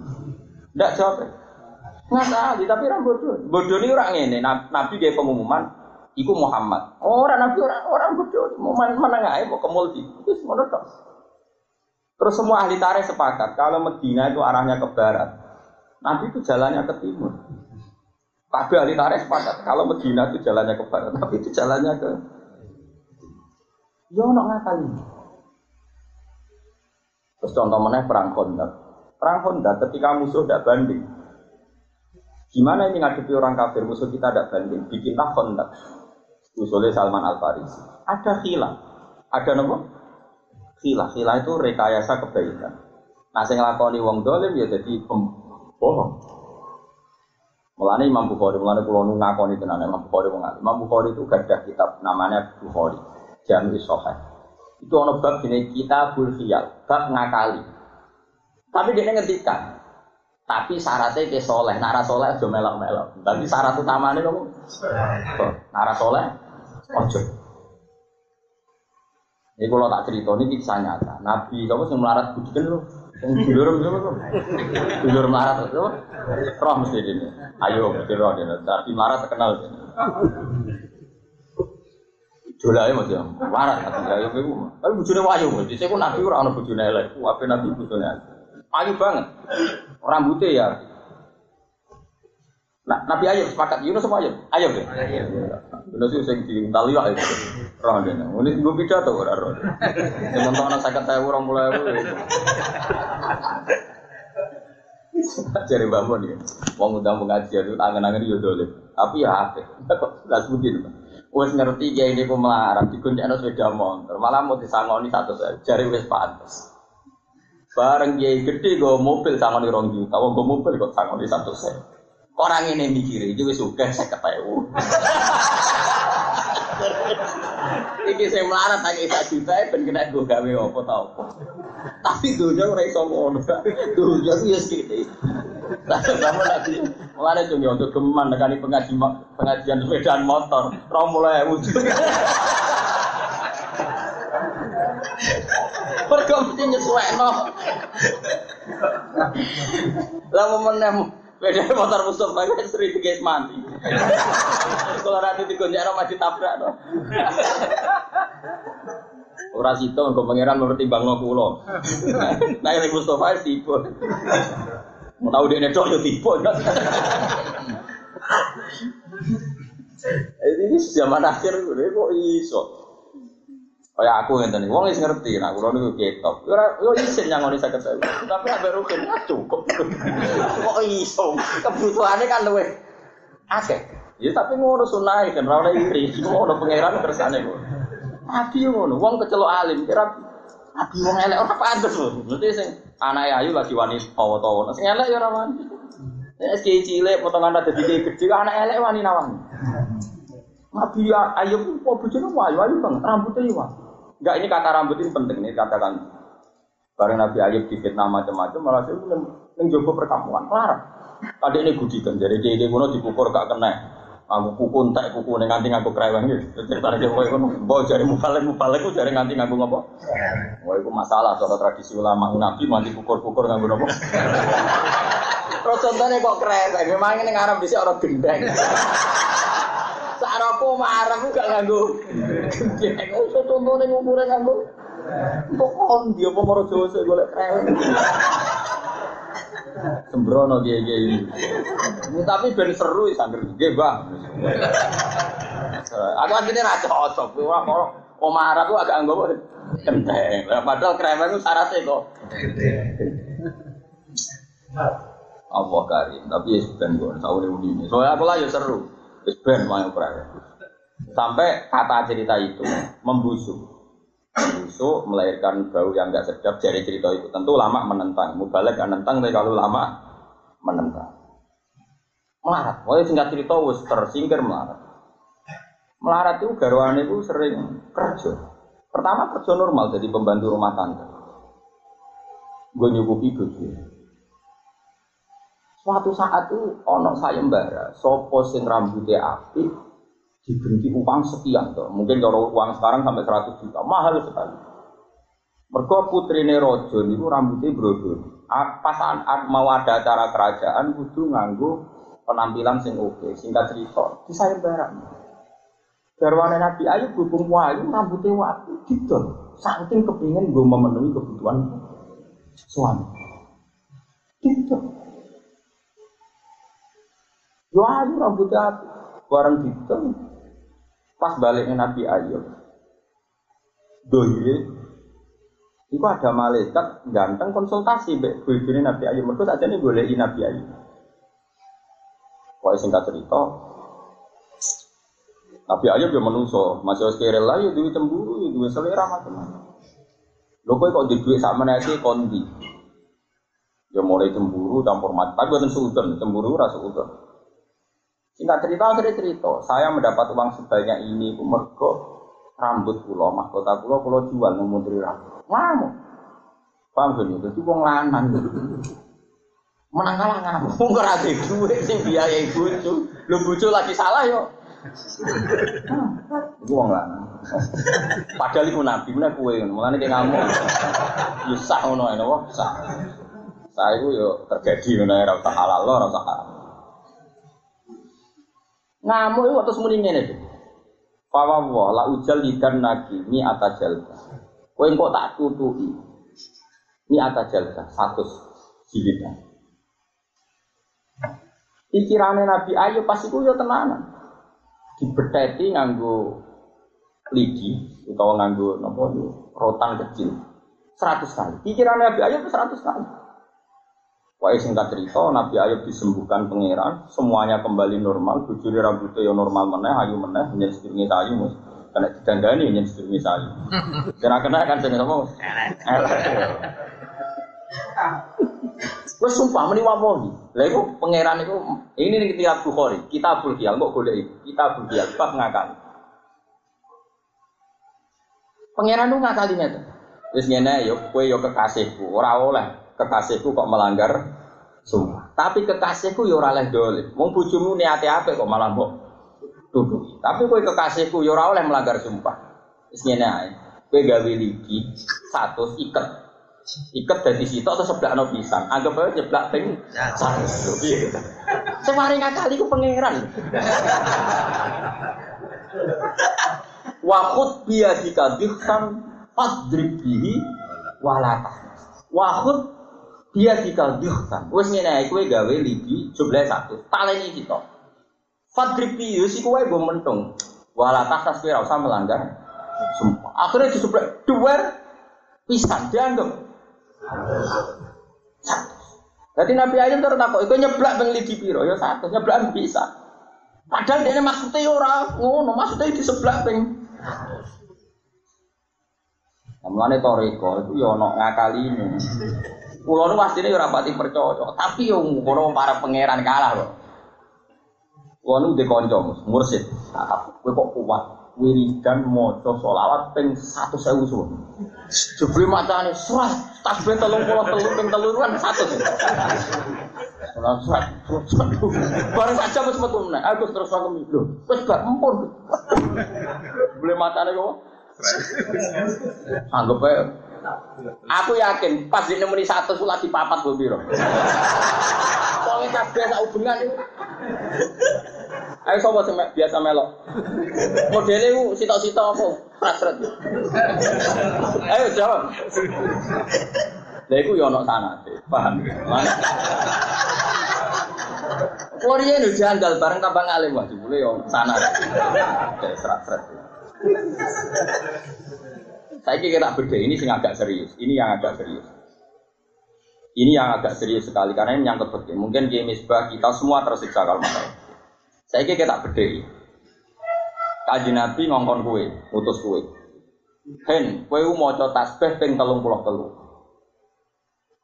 Ndak jawab. Ngakali tapi ra bodoni. Bodoni ora ngene, Nabi gawe pengumuman, Iku Muhammad. Orang nabi orang orang bodoh. Mau mana nggak mau ke multi. Itu semua tok. Terus semua ahli tarikh sepakat kalau Medina itu arahnya ke barat. Nabi itu jalannya ke timur. Kabeh ahli tarikh sepakat kalau Medina itu jalannya ke barat, tapi itu jalannya ke Yo ono ngakali. Terus contoh mana perang Honda. Perang Honda ketika musuh tidak banding. Gimana ini ngadepi orang kafir musuh kita tidak banding? Bikinlah Honda. Usulnya Salman Al Farisi. Ada khilah. Ada nopo? Khilah. Khilah itu rekayasa kebaikan. Nah, saya ngelakoni wong dolim ya jadi pembohong. Mulane Imam Bukhari, mulane kula nu ngakoni tenan Imam Bukhari wong. Imam Bukhari itu gadah kitab namanya Bukhari, Jami Sahih. Itu ono bab kita Kitabul Khiyal, bab ngakali. Tapi dia ngendikan, tapi syaratnya ke soleh, nara soleh aja melok-melok. Tapi syarat utamanya kamu, nara soleh, ojo. Ini kalau tak cerita ini kisah nyata. Nabi kamu yang melarat budikan loh. Dulur siapa tuh? Dulur melarat itu apa? Roh mesti ini. Ayo mesti roh ini. Tapi melarat terkenal. Mas ya. Melarat nanti ayo beku. Tapi wayu. Jadi saya pun nabi orang orang bujune elek. Apa nabi bujune Ayu banget. Rambutnya ya. Nah, Nabi Ayub sepakat Yunus sama Ayub? Ayub ya? Yunus itu yang diuntali lah itu. Roh dia. Ini gue pidato ora roh. Sakit saya orang mulai Jadi Mbak Mon ya, mau ngundang pengajian itu angen-angen yo dole. Tapi ya akeh. Jelas mungkin. Wes ngerti ya ini ku melarat dikuncakno sepeda motor. Malah mau disangoni satu saya. Jari wes pantas. Bareng dia gede gue mobil sangoni rong juta. Wong gue mobil kok sangoni satu saya. Orang ini mikir itu wis suka saya ketahui. Iki saya melarat tak isa juta ben kena gue gawe apa tau apa. Tapi dunia ora iso ngono. Dunia ku ya sekiti. Sama lagi mulane tuh untuk geman nekani pengajian pengajian sepeda motor, ora mulai wujud. Pergo mesti nyesuekno. Lah menem Beda motor musuh bagus sering guys mati. Kalau nanti digonjak orang masih tabrak no. Ora situ engko pangeran menurut timbang no kulo. Nah ini Mustafa tipe. Mau tahu dia netok yo tipe. Ini zaman akhir kok iso. Kayak aku ngeten iki, wong wis ngerti, nah kula niku ketok. Ora yo isin nyangoni 50.000. Tapi ambek rugen cukup. Kok iso? Kebutuhane kan luwih akeh. Ya tapi ngono sunah kan ora oleh iri. Ngono pangeran kersane kok. Nabi ngono, wong kecelok alim kira Nabi wong elek ora pantes lho. Berarti sing anake ayu lagi wani tawa-tawa. Sing elek ya ora wani. Nek cilik potongan ada dadi gede anak elek wani nawang. Nabi ayu kok bojone ayu ayu banget, rambutnya ya Enggak ini kata rambut ini penting nih katakan. Bareng Nabi Ayub fitnah macam-macam malah saya yang jopo perkampungan larang. Tadi ini gudikan jadi dia dia kuno dikukur gak kena. Aku kuku entek kuku nih nganti ngaku kereweng gitu. Cerita dia kau itu bawa jari mubalik mubalik itu jari nganti ngaku ngopo. Wah itu masalah soal tradisi ulama nabi mati kukur-kukur ngaku ngopo. Terus contohnya kok kereweng, memang ini ngarep bisa orang gendeng. Sarapo marah gak nganggo. Iso contone ngukure nganggo. Kok on dia apa moro Jawa sik golek kreweng. Sembrono dia dia ini. Tapi ben seru sangger nggih, Bang. Aku akhirnya ra cocok. Kok Omah Arab agak anggo kenteng. Padahal kreweng itu syaratnya kok. Allah karim, tapi ya sudah gue, tahu ini. Soalnya aku lah ya seru. Wis ben mau Sampai kata cerita itu membusuk. Membusuk melahirkan bau yang enggak sedap dari cerita itu. Tentu lama menentang. Mubalek kan nentang tapi kalau lama menentang. Melarat. Wah singkat cerita wis tersingkir melarat. Melarat itu garwane itu sering kerja. Pertama kerja normal jadi pembantu rumah tangga. Gue nyukupi bojo. Suatu saat itu ono sayembara, sopo sing rambutnya api diberi uang sekian tuh. Mungkin kalau uang sekarang sampai 100 juta, mahal sekali. Mergo putrine rojo niku rambutnya brodol. Pas mau ada acara kerajaan kudu nganggo penampilan sing oke. Singkat cerita, di sayembara. Garwane Nabi Ayub hubung wayu rambutnya wapi gitu. Saking kepingin gue memenuhi kebutuhan suami. Gitu. Ayu rambutnya api. Bareng gitu. Pas baliknya Nabi Ayub. Dohire. Itu ada malaikat ganteng konsultasi bojone Nabi Ayub. Mergo sakjane goleki Nabi Ayub. Kok singkat cerita, Nabi Ayub ya menungso, masih harus kira lah ya duit cemburu, selera macam-macam. Kowe kok di duit sama nasi kondi. Ya mulai cemburu campur mati. Tapi bukan sultan, cemburu rasa sultan. Singkat cerita akhirnya cerita, saya mendapat uang sebanyak ini mergo rambut pulau mahkota pulau pulau jual menteri rambut. Ngamu. Paham gini, itu wong lanang. Menang kalah ngamuk, ora duit sing biayai bojo. Lho bojo lagi salah yo. Iku wong lanang. Padahal iku nabi, mana kue ngono. Mulane ki ngamuk. Ya sah ngono ae? Sah. Sah iku yo terjadi ngono ora usah halal ora usah haram. Ngamuk iku terus muni ngene iki. Fawa wa la ujal lidan nagi mi atajal. Kowe engko tak tutuki. Mi atajal 100 jilidan. Pikirane Nabi Ayub pas iku yo tenanan. Dibeteti nganggo lidi utawa nganggo napa rotan kecil. 100 kali. Pikirane Nabi Ayub 100 kali. Wah singkat cerita, Nabi Ayub disembuhkan pangeran, semuanya kembali normal, bujuri rambutnya yang normal meneh, ayu meneh, hanya sedurunge sayu mus. Karena didandani hanya sedurunge sayu. Kena kena kan jenis apa? Wes sumpah meni wawohi. Lah iku pangeran iku ini ning kitab Bukhari, Kitabul Qiyal kok golek iki. Kitabul Qiyal bab ngakali. Pangeran lu ngakali ngene. Wis ngene yo kowe yo kekasihku, ora oleh kekasihku kok melanggar sumpah. Tapi kekasihku yo ora oleh dolim. Wong bojomu niate apik kok malah mbok duduk. Tapi kowe kekasihku yo ora oleh melanggar sumpah. Wis ngene ae. Kowe gawe ligi satu iket iket dari situ atau sebelah no pisang anggap aja jeblak ping satu gitu semarin kali ku pangeran wakut biya jika dihsan fadrib bihi walata biya jika dihsan wes ngene kowe gawe ligi jumlah satu. Taleni kita. Fadrib bihi si kowe gue mentung walata tas kowe usah melanggar. Sumpah. Akhirnya di sebelah dua pisang dianggap jadi Nabi Ayub terus takut, itu nyeblak bang lidi piro, ya satu, nyeblak bisa. Padahal dia maksudnya ya orang ngono, maksudnya di sebelah bang. Namanya Toriko itu ya ono ngakali Pulau nu pasti ini rapati percaya, tapi yang ngono para pangeran kalah loh. Pulau nu dekonco, mursid, nah, gue kok kuat wiridan maca selawat ping 1000 suwun. Jebule macane surat tasbih 33 ping 3 kan 100. Salam surat. Bareng saja wis metu meneh. Aku terus aku lho. Wis gak empun. Jebule macane kok. Anggap ae Aku yakin pas ini muni satu lagi papat gue biro. Kabeh tak hubungan itu. Ayo sing biasa melok. Modele ku sitok-sitok apa? Prasret. Ayo jawab. Lah iku yo ana sanate, paham? Korea nu janggal bareng tambah ngalim wah jebule yo sanat. Kayak serat-serat. Saya kira beda ini sing agak serius. Ini yang agak serius. Ini yang agak serius sekali karena ini nyangkut betul. Mungkin di misbah kita semua tersiksa kalau masalah. Saya kira kita beda. Kaji Nabi ngongkon kue, utus kue. Hen, kue mau tasbih ping telung puluh telu.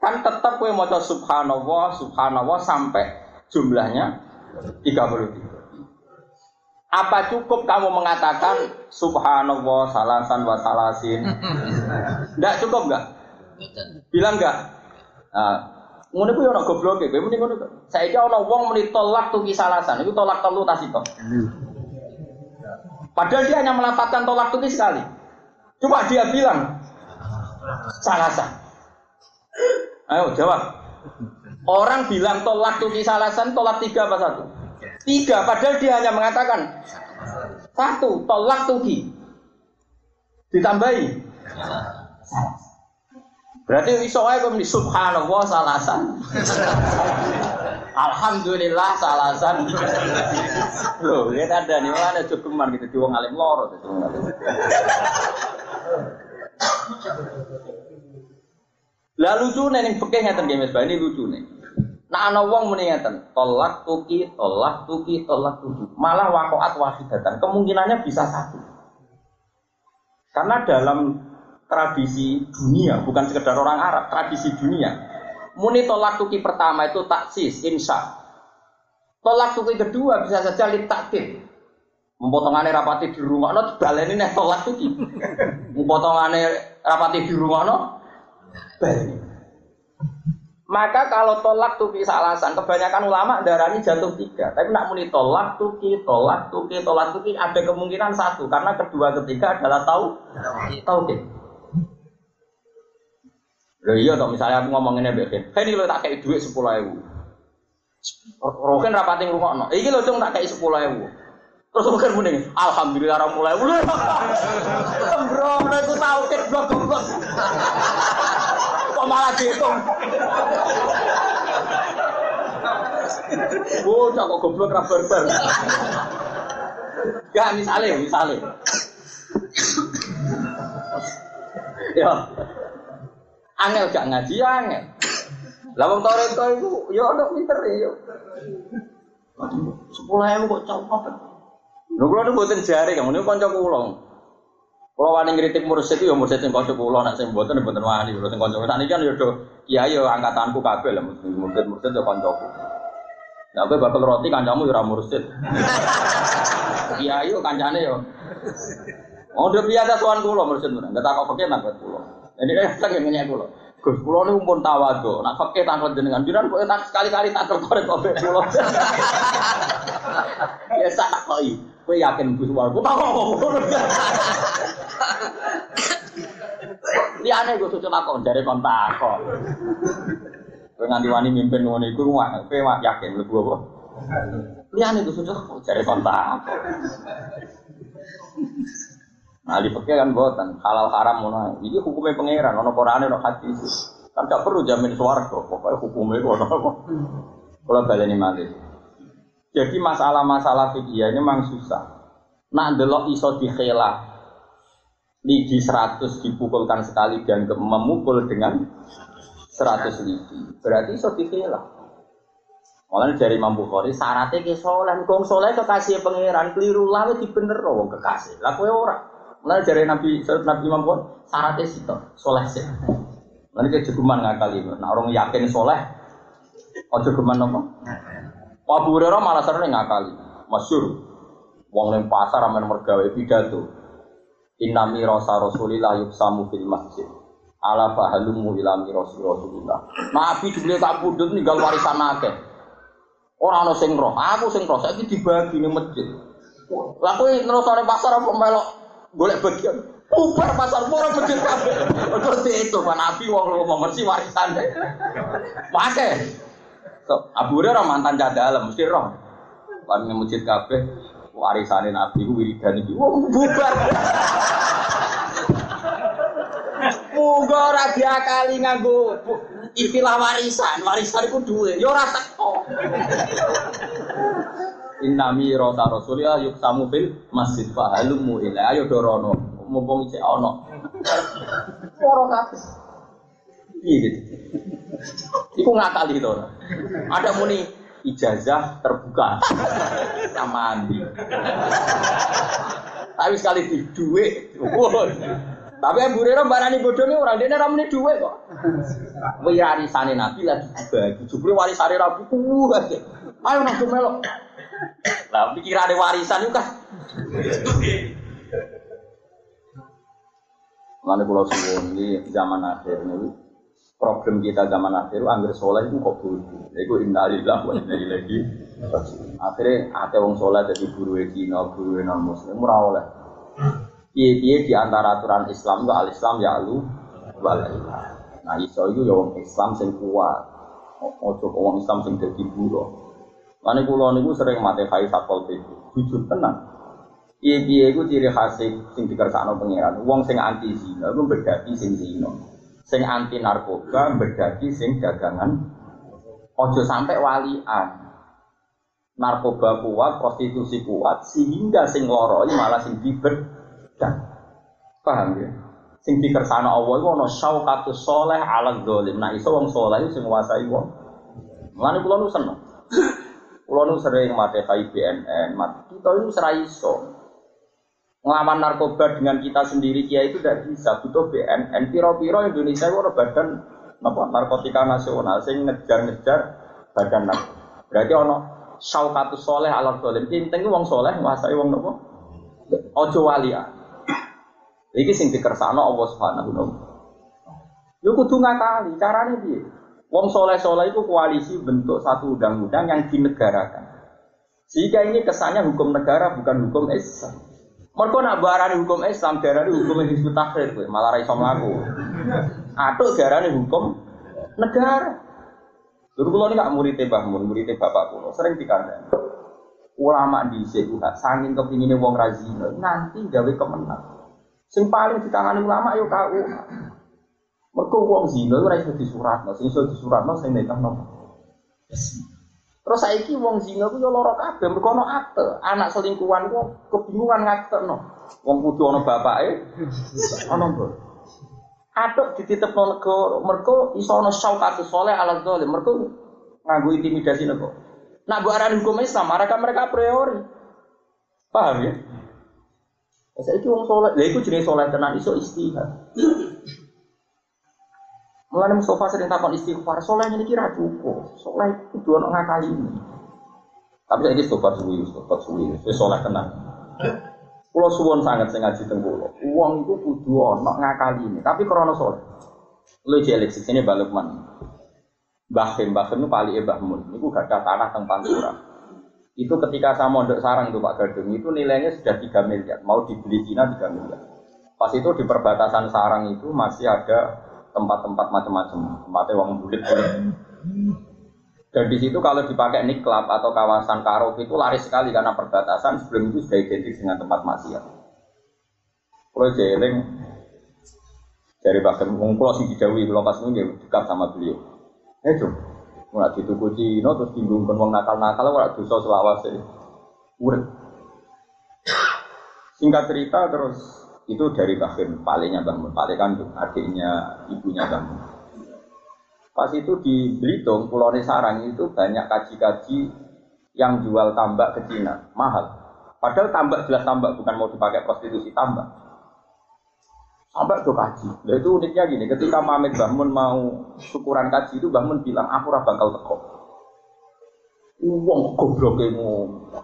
Kan tetap kue mau subhanallah, subhanallah sampai jumlahnya 33. Apa cukup kamu mengatakan subhanallah salasan wa salasin? Enggak cukup enggak? Bilang enggak? Nah, ngono ku yo ana gobloke, kowe muni ngono. Saiki ana wong muni tolak tuh kisalasan, itu tolak telu tas itu. Padahal dia hanya melafatkan tolak tuh sekali. Coba dia bilang salasan. Ayo jawab. Orang bilang tolak tuh kisalasan, tolak tiga apa satu? Tiga, padahal dia hanya mengatakan satu, tolak tuki. Ditambahi. Berarti iso ae kok subhanallah salasan. Alhamdulillah salasan. Loh, ya ada nih ada cukuman gitu di wong alim loro itu. Lah lucu nih fikih ngeten nggih Mas ini lucu nih. Nah ana wong muni ngeten, tolak tuki, tolak tuki, tolak tuki. Malah wakoat wahidatan, kemungkinannya bisa satu. Karena dalam tradisi dunia, bukan sekedar orang Arab, tradisi dunia. Muni tolak tuki pertama itu taksis, insya. Tolak tuki kedua bisa saja litakdir. Mempotongannya rapati di rumah, no, baleni nih tolak tuki. Mempotongannya rapati di rumah, no, maka kalau tolak tuki alasan, kebanyakan ulama darahnya jatuh tiga. Tapi nak muni tolak tuki, tolak tuki, tolak tuki ada kemungkinan satu karena kedua ketiga adalah tahu tahu ke. Loh iya toh misalnya aku ngomonginnya begini, hey ini lo tak kayak duit sepuluh ribu. Roken rapatin rumah no, ini lo cuma tak kayak sepuluh ribu. Terus bukan mending, alhamdulillah orang mulai mulai. Bro, aku tahu ke blok blok malah dihitung. Bocah kok goblok ra barbar. Gak misalnya, misalnya. ya. Angel gak ngaji ya angel. Lah wong toreko iku ya ono pinter ya. Sepuluh ewu kok copot. Lho kula mboten jare, kamu niku kanca kula. Kalau wani ngritik mursid ya mursid sing kanca kula nek sing mboten mboten wani kula sing kanca. Sakniki kan ya do kiai ya angkatanku kabeh lah mursid-mursid ya kancaku. Nah, kowe bakal roti kancamu ya ora mursid. Kiai yo kancane yo. Oh, dia biasa sowan kula mursid ora. Enggak takok fakir nang kula. Ini kan sing ngenyek kula. Gus kula niku pun tawadhu. Nak fakir takon jenengan jiran kok tak sekali-kali tak terkorek kok kula. Ya sak takoki. Kowe yakin Gus warga? Tak ngomong. Liyane gue suci takon dari kon takon. Kowe nganti wani mimpin ngono iku kowe yakin mlebu apa? Liyane gue suci takon dari kon takon. Nah di fakir kan buatan halal haram ngono. Iki hukumnya pangeran, ono Qur'ane ono hadis. Kan gak perlu jamin swarga, pokoknya hukumnya ngono apa. Kalau baleni malih. Jadi masalah-masalah fikih ini memang susah. Nak delok iso dikhelah lidi 100 dipukulkan sekali dan memukul dengan 100 lidi. Berarti iso dikhelah. Malah dari Imam Bukhari syaratnya ke soleh, kong soleh kekasih pangeran keliru lah di bener wong kekasih. Lah kowe ora. Malah dari Nabi Nabi Imam Bukhari syaratnya soleh sih. Nanti kejeguman ngakali. Nah orang yakin soleh, ojo geman apa? Abu Hurairah malah sering ngakali. Masyur. Wong ning pasar amen mergawe pidato. Inna mirasa Rasulillah yuksamu fil masjid. Ala fahalumu ila mirasi Rasulillah. Nabi dibeli tak pundut ninggal warisan akeh. Ora ana sing roh, aku sing roh saiki dibagi ning masjid. Lah kowe pasar apa melok golek bagian? Ubar pasar murah masjid kabeh. Terus itu Nabi wong ngomong mesti warisan. Pakai. So, Abu Hurairah mantan dalam mesti roh. Wan masjid kabeh warisane Nabi ku wiridan iki. Wong bubar. Muga ora diakali nganggo istilah warisan. Warisan iku duwe, ya ora teko. Innami rota rasulillah yuk samu bil masjid fahalumu ila ayo dorono mumpung cek ono. Ora kabeh. Iya gitu. Iku ngakali itu. Ada muni ijazah terbuka sama Andi. Tapi sekali di duit, tapi yang burero barani bodohnya orang dia ramai duit kok. Warisane Nabi lagi dibagi, jubli warisane Rabu kuat. Ayo nak melok. Lah pikirannya warisan kan. Mana pulau suwun ini zaman akhir ini problem kita zaman akhir angger soleh itu kok bodoh. Iku innalillah wa inna ilaihi Akhirnya ada wong soleh jadi guru Cina, guru non muslim ora oleh. Piye-piye di antara aturan Islam itu al Islam ya lu wal Nah iso itu ya wong Islam sing kuat. Ojo wong Islam sing dadi buruh. Mane kula niku sering mate kai sakol itu. Jujur tenang. Piye-piye iku ciri khas sing dikersakno pangeran. Wong sing anti zina iku bedaki sing zina sing anti narkoba berdaki sing dagangan ojo sampai walian narkoba kuat, prostitusi kuat, sehingga sing loroi malah sing dan Paham ya? Sing dikersana Allah itu ana syaukatus soleh ala dolim. Nah iso wong soleh itu sing nguasai wong. Mulane kula nu seneng. Kula nu sering mate BNN, mate kita itu serai iso. Ngelawan narkoba dengan kita sendiri kia itu tidak bisa butuh BNN. Piro-piro Indonesia itu ada badan apa narkotika nasional sing ngejar-ngejar badan narkoba. Berarti ono syaukatus soleh ala dolim. Penting wong soleh nguasai wong nopo. Ojo walia. Iki sing dikersakno Allah Subhanahu wa. Yo kudu ngakali, carane piye? Wong soleh-soleh itu koalisi bentuk satu undang-undang yang dinegarakan. Sehingga ini kesannya hukum negara bukan hukum Islam. Mereka nak barani hukum Islam, darani hukum Hizbut Tahrir, malah raiso mlaku. Atuk darani hukum negara. Dulu kalau ini gak murid Mbah Mun, murid bapak kulo, sering dikandang. Ulama di sini, sangin kepinginnya wong razino, nanti gawe kemenang. Sing paling ditangani ulama yo KU. Mergo wong zina ora iso disuratno, sing iso disuratno sing nikahno. Terus saiki wong zina ku yo lara kabeh mergo ana akte. Anak selingkuhan ku kebingungan ngaktekno. Wong kudu ana bapake, ana mbok. Atuk dititipno negara, mergo iso ana syaukat soleh ala zalim, mergo nganggo intimidasi nego. Nak mbok arani hukum Islam, mereka mereka priori. Paham ya? Saya itu wong soleh, lah itu jenis soleh tenan iso istihad. Mulane Mustafa sering takon istighfar, soleh ini kira cukup, soleh itu dua orang ngakali ini. Tapi saya ini istighfar suwi, istighfar suwi, itu soleh tenan. Pulau suwon sangat saya ngaji tengkulo. Uang itu kudu ono ngakali ini, tapi krono soleh. Lu jelek sih sini balik man. Bahkan bahkan itu paling ebah mun. Itu gak ada tanah teng Pantura. Itu ketika saya mondok sarang itu Pak Gadung itu nilainya sudah 3 miliar. Mau dibeli Cina 3 miliar. Pas itu di perbatasan sarang itu masih ada tempat-tempat macam-macam, tempatnya uang bulit-bulit. Dan di situ kalau dipakai niklab atau kawasan karaoke itu laris sekali karena perbatasan sebelum itu sudah identik dengan tempat maksiat. Kalau jeling dari bahkan ngumpul si dijawi belum pas nunggu dekat sama beliau. Eh cum, mulai dituku Cina terus tinggung wong nakal-nakal, mulai dosa selawas ya. Urut. Singkat cerita terus itu dari bahkan palingnya Bang Mun, paling kan adiknya ibunya Bang Mun. Pas itu di Belitung, Pulau Sarang itu banyak kaji-kaji yang jual tambak ke Cina, mahal. Padahal tambak jelas tambak, bukan mau dipakai prostitusi tambak. Tambak itu kaji. Nah itu uniknya gini, ketika Mamet Bahmun mau syukuran kaji itu Bahmun bilang, aku ora bakal teko. Uang goblok kamu,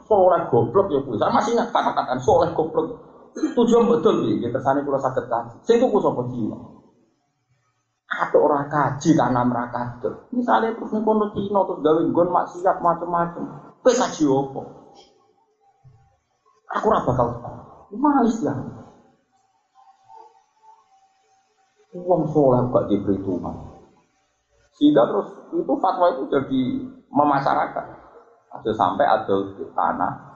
soleh goblok ya. Saya masih ingat kata-kata soleh goblok. Tujuan betul nih, kita sana pulau sakit kaji. Saya itu kusok Cina ada orang kaji karena mereka itu. Misalnya terus nih kono Cina terus gawe gon maksiat macam-macam. Kowe kaji? Aku ora bakal tahu. Malis ya. Uang soleh gak diberi Tuhan. Sehingga terus itu fatwa itu jadi memasyarakat. Ada sampai ada tanah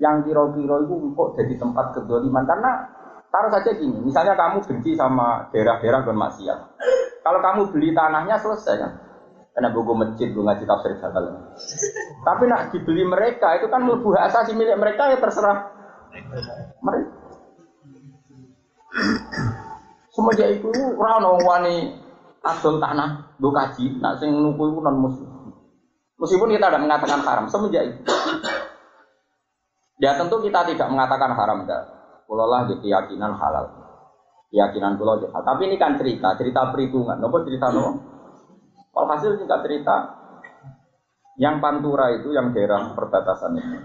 yang kira-kira itu kok jadi tempat kedoliman karena Taruh saja gini, misalnya kamu benci sama daerah-daerah dan maksiat. Kalau kamu beli tanahnya selesai kan? Karena buku masjid, gue ngaji tafsir Jalal. Tapi nak dibeli mereka, itu kan mlebu asasi milik mereka ya terserah mereka. Semenjak itu orang wani adol tanah gue kaji, nak sing nuku itu non muslim. Meskipun kita tidak mengatakan haram, semenjak itu. Ya tentu kita tidak mengatakan haram, enggak. Kulo lah di keyakinan halal. Keyakinan kulo halal. Tapi ini kan cerita, cerita perhitungan. Nopo cerita? Kalau hasil juga cerita yang Pantura itu yang daerah perbatasan ini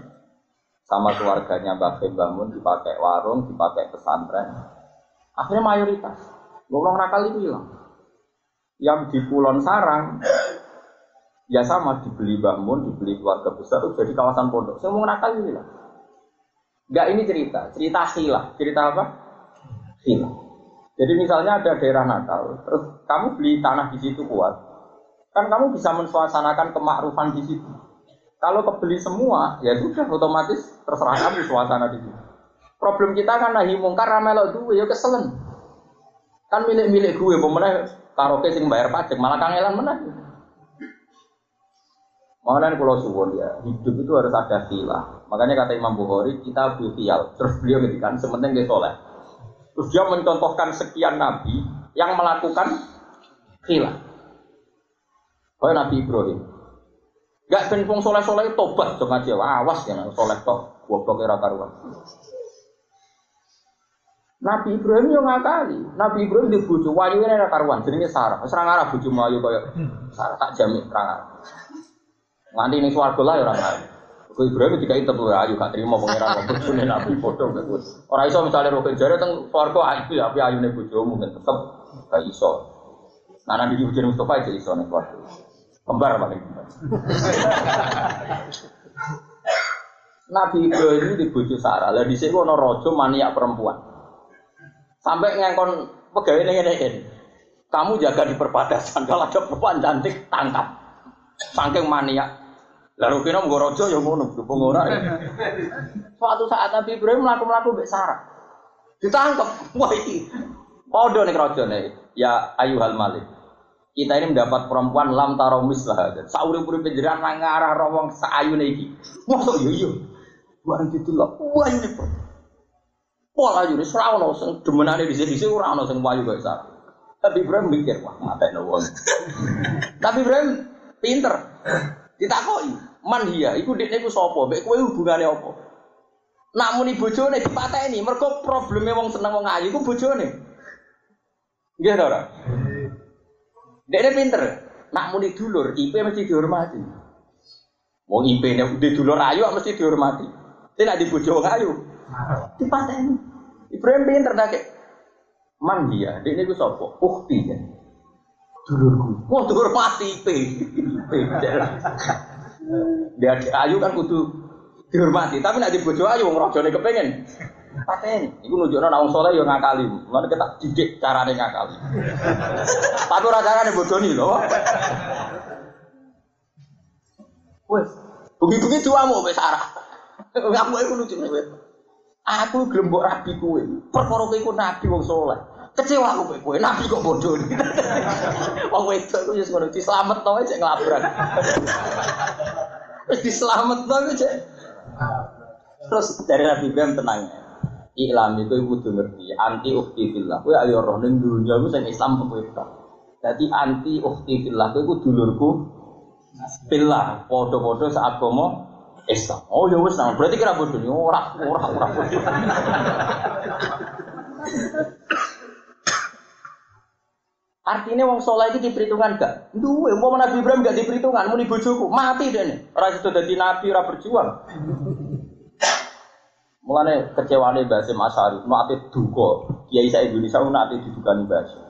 sama keluarganya Mbak bangun dipakai warung, dipakai pesantren. Akhirnya mayoritas. Golong nakal itu hilang. Yang di Pulau Sarang ya sama dibeli bangun, dibeli keluarga besar itu jadi kawasan pondok. Semua nakal itu hilang. Enggak ini cerita, cerita hilah. Cerita apa? Hilah. Jadi misalnya ada daerah Natal, terus kamu beli tanah di situ kuat, kan kamu bisa mensuasanakan kemakrufan di situ. Kalau kebeli semua, ya sudah otomatis terserah kamu suasana di situ. Problem kita kan nahi mungkar ramelo duwe ya keselen. Kan milik-milik gue pemenang karaoke sing bayar pajak malah kangelan menang. Makanya kalau suwon ya, hidup itu harus ada khilaf. Makanya kata Imam Bukhari, kita buktial. Terus beliau ngedikan, sementing dia soleh. Terus dia mencontohkan sekian nabi yang melakukan khilaf. Kayak Nabi Ibrahim. Gak ben wong soleh-soleh tobat dong aja, awas ya soleh tok, goblok ora karuan. Nabi Ibrahim yo ngakali. Nabi Ibrahim di wayu ini ora karuan, Sarah. Wis ora ngarah bojo ayu kaya Sarah tak jamin ora ngarah. Nganti ning swarga lah ya ora ngarah. Kau Ibrahim jika itu tuh ayu gak terima pangeran bojone Nabi bodoh bagus. Ora iso misalnya roken jare teng swarga ayu ya api ayune bojomu kan tetep gak iso. Nah nanti di bojone Mustafa itu iso ning swarga. Kembar paling Nabi Ibrahim di bojo Sarah. Lah dhisik ana raja maniak perempuan. Sampai ngengkon pegawai ngene ini. Kamu jaga di perbatasan. Kalau ada perempuan cantik tangkap. Saking maniak. Lalu kena mau rojo ya ngono, dukung ora ya. Suatu saat Nabi Ibrahim melaku-melaku mbek Sarah. Ditangkap. Wah iki. Nih rojo nih. Ya ayuhal malik kita ini mendapat perempuan lam taromis lah. Sauri puri penjara ngarah rawang saayu iki. Masuk yo yo. Bukan itu lah. Wah ini pun. Pola ini serau no sing demenane di sini sini orang sing wayu kayak sapi. Tapi Ibrahim mikir wah mata no Tapi Ibrahim pinter. Ditakoi man iya. Iku dek niku sopo. Bek kue hubungannya apa? Namun ibu jone dipateni. Mereka problemnya wong seneng wong ayu. Iku bojone. Gak ora? Dia ini pinter. Nak muni dulur, IP mesti dihormati. Wong IP ini di dulur ayu mesti dihormati. Tidak di bojo ayu. Dipateni. Ibrahim pinter kayak man dia. Ini gue sopo. Ukti ya. Dulurku. Wah dulur mati IP. Dia ayu kan kudu dihormati. Tapi nak di bojo ayu wong rojone kepengen. Paten, iku nunjukno nek wong saleh ya ngakali. Mulane kita didik carane ngakali. Tapi ora carane bodoni lho. Wes, bengi-bengi diwamu wis Sarah. Aku iku lucu. Aku gelem mbok rabi kowe. Perkara kowe iku nabi wong saleh. Kecewa aku kowe, nabi kok bodoh. Wong wedok ku wis ngono dislametno ae cek nglabrak. Wis dislametno cek. Terus dari Nabi Ibrahim tenang. Iklam itu ibu tuh ngerti anti ukti fillah. Kue ayo roh ning dunia itu saya Islam pemerintah. Jadi anti ukti fillah kue iku dulurku fillah. Podo-podo saat komo Islam. Oh ya wes nah. Berarti kira bodoh. Ora ora ora bodoh. Artinya wong soleh itu diperhitungkan gak? Duwe, mau Nabi Ibrahim gak diperhitungkan, mau bojoku mati deh nih. Orang itu jadi nabi, orang berjuang. Mulane kecewane Mbak Sim Asyari, nate duka. Kiai saya Indonesia nate didukani Mbak Sim.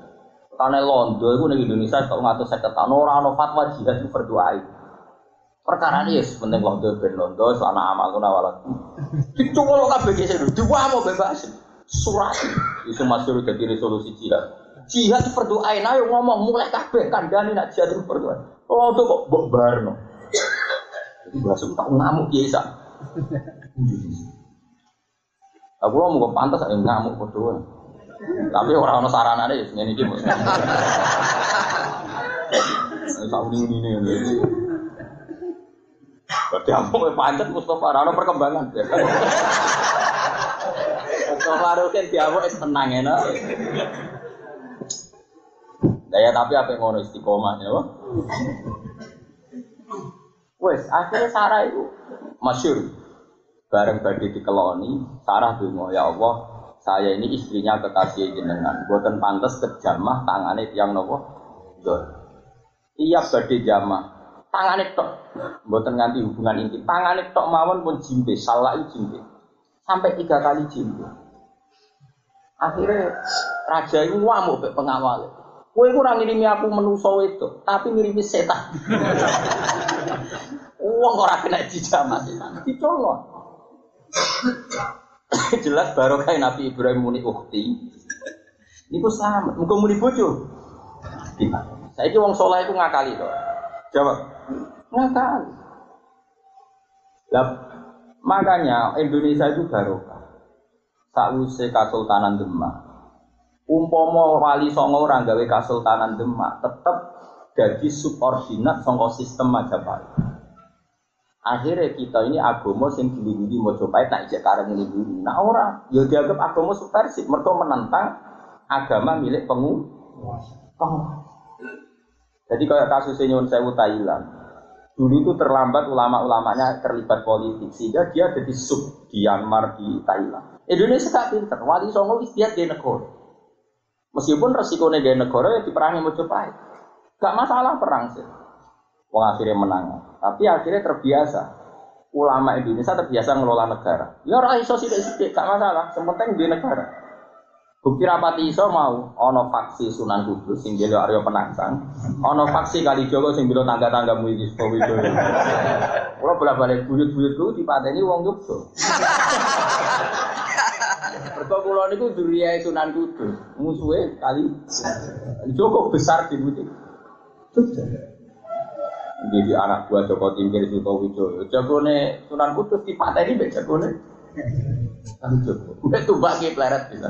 Karena Londo itu ning Indonesia kok ngatur seket tahun ora ana fatwa jihad itu berdoa. Perkara ini yes, penting Londo ben Londo selana amal kuna wala. Dicuwol kabeh dua mau bebas. Surat itu masuk jadi resolusi jihad. Jihad berdoa, ayo ngomong mulai kabeh kandani nak jihad berdoa. Londo kok mbok barno. Bahasa tak ngamuk kiai sak. Aku mau kok pantas aja ngamuk berdua. Tapi orang sarana deh, ini dia. Tahu ini ini. Berarti aku pancet Mustafa, rano perkembangan. Mustafa Rukin diamuk es tenang ya, Daya tapi apa yang ngono istiqomah ya, Wes, akhirnya Sarah itu masyur bareng badhe dikeloni, Sarah donga, ya Allah, saya ini istrinya kekasih jenengan. Buatan pantas kejamah tangane tiang nopo. Iya badhe jamah. Tangane tok. Buatan nganti hubungan intim. Tangane tok mawon pun jimbe, salah jimbe. Sampai tiga kali jimbe. Akhirnya raja itu ngamuk be pengawal. Kue kurang ngirimi aku menuso itu, tapi ngirimi setan. Uang orang kena dijamah setan, dicolong. Jelas barokah Nabi Ibrahim muni ukti. Niku selamat. Muga muni bojo. Saya wong soleh itu ngakali to. Jawab. Ngakali. Lah makanya Indonesia itu barokah. Sakwise Kasultanan Demak. Umpama wali songo orang gawe Kasultanan Demak tetep jadi subordinat songko sistem Majapahit. Akhirnya kita ini agama sing dilindungi Mojopahit nak ijek kareng dilindungi. Nah ora, ya dianggap agama subversif mereka menentang agama milik penguasa. Jadi kayak kasusnya Nyun Sewu Thailand. Dulu itu terlambat ulama-ulamanya terlibat politik sehingga dia jadi sub di Myanmar di Thailand. Indonesia tak pinter, wali songo istiadat di negara. Meskipun resiko di negara ya diperangi Mojopahit. Gak masalah perang sih. Wong akhirnya menang. Tapi akhirnya terbiasa. Ulama Indonesia terbiasa ngelola negara. Ya ora iso sithik-sithik, gak masalah. Sementing di negara. Bukti rapati iso mau ono faksi Sunan Kudus sing jelo Aryo Penangsang, ono faksi Kali Jogo sing bilo tangga-tanggamu iki sapa itu. Kula bolak-balik buyut-buyut ku dipateni wong Yogyo. Mergo kula niku duriyae Sunan Kudus, musuhe Kali Jogo besar di butik. Jadi anak buah Joko Tingkir Suto Wijoyo. Jagone Sunan Kudus dipateni mbek jagone Kali Joko. Mbek tumbak ki pleret bisa.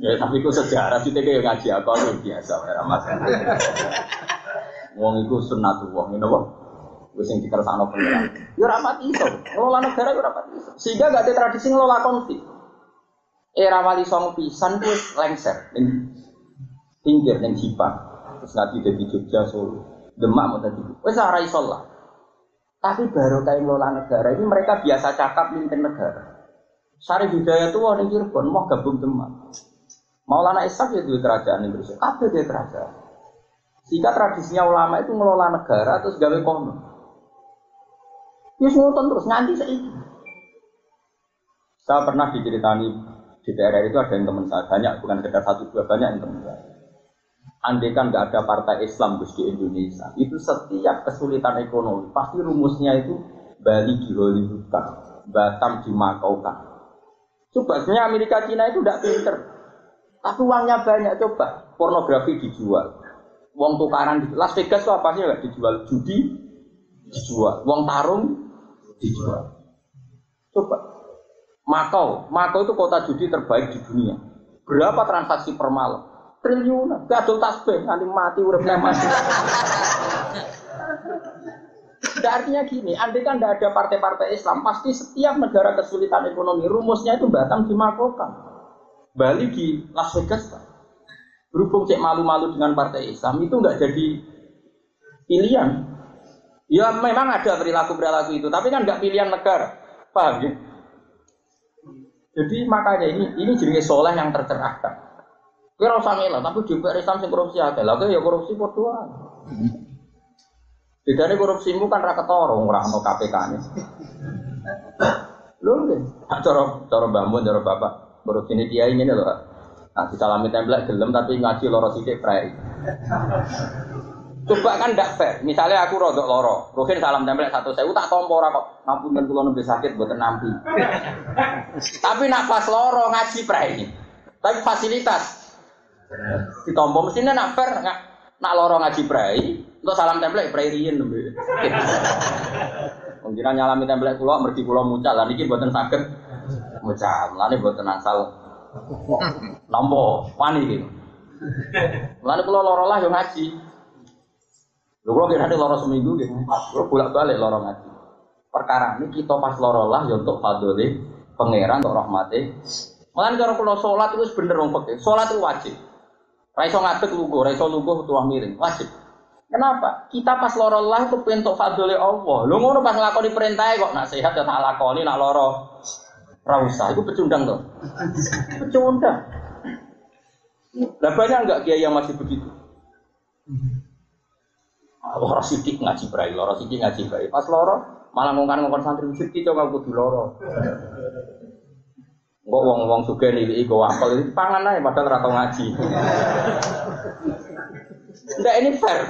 ya tapi itu sejarah kita kayak ngaji apa biasa ora masalah. Wong iku sunnatullah ngene apa? Wis sing dikersakno pengiran. Ya ora pati iso. Ngelola negara ya ora iso. Sehingga gak ada tradisi ngelola konflik. Era wali songo pisan wis lengser ning pinggir ning Jipang. Terus nanti dari Jogja Solo. Demak mau tadi. Wis ora iso lah. Tapi baru kayak ngelola negara ini mereka biasa cakap mimpin negara. Sari budaya itu orang Cirebon mau gabung teman. Maulana Ishak ya dua kerajaan Indonesia. Apa dia kerajaan? Sehingga tradisinya ulama itu ngelola negara terus gawe kono. Ya semua terus nganti itu. Saya pernah diceritani di daerah itu ada yang teman saya banyak, bukan sekedar satu dua banyak yang teman saya. Andai kan nggak ada partai Islam Gus di Indonesia, itu setiap kesulitan ekonomi pasti rumusnya itu Bali di Hollywoodkan, Batam dimakaukan. Coba sebenarnya Amerika Cina itu tidak pinter, tapi uangnya banyak coba pornografi dijual, uang tukaran di Las Vegas itu apa sih nggak dijual judi dijual, uang tarung dijual. Coba Makau, Makau itu kota judi terbaik di dunia. Berapa transaksi per malam? triliunan. Gadol tasbih nanti mati udah mati. Tidak artinya gini, andai kan tidak ada partai-partai Islam, pasti setiap negara kesulitan ekonomi, rumusnya itu Batam dimakokan. Bali di Las Vegas, Pak. Berhubung cek malu-malu dengan partai Islam, itu nggak jadi pilihan. Ya memang ada perilaku-perilaku itu, tapi kan nggak pilihan negara. Paham ya? Jadi makanya ini ini jenis soleh yang tercerahkan. Kira usah ngelak, tapi juga Islam sing korupsi akeh. Lah ya korupsi padha wae. Bedane korupsimu kan ra ketara ora ono KPK-ne. Lho nggih, cara cara Mbah Mun, cara Bapak korupsi ini kiai ngene lho. Nah, disalami template gelem tapi ngaji loro sithik prei. Coba kan ndak fair. Misalnya aku rodok loro, Rukin salam tempel satu saya tak tompo ora kok. Ngapunten kula nembe sakit buatan nampi. Tapi nak pas loro ngaji prei. Tapi fasilitas Ditompo mestinya nak fair nggak nak loro ngaji prai, untuk salam template prai rien nembe. Mungkin nyalami template pulau, mergi pulau mucal, lah niki buatan sakit mucal, ini buatan asal nompo, wani gitu. Lalu pulau loro lah yang ngaji. Lu kalau kira loro seminggu gitu, lu bolak balik loro ngaji. Perkara ini kita pas loro lah, ya untuk fadli pangeran, untuk rahmati. Malah kalau pulau sholat itu bener wong Sholat itu wajib. Raiso ngadeg lugu, raiso lugu tuah miring, wajib. Kenapa? Kita pas loro lah itu pintu fadli Allah. Lu ngono pas nglakoni perintah kok nak sehat ya tak lakoni, nak loro rausa. Itu pecundang tuh. Pecundang. Lah banyak enggak kiai yang masih begitu? Loro sidik ngaji brai, loro sidik ngaji brai. Pas loro malah ngongkon ngongkon santri sidik coba kudu loro. Kok wong-wong suge nih iku apel itu pangan aja padahal ora tau ngaji. Enggak ini fair.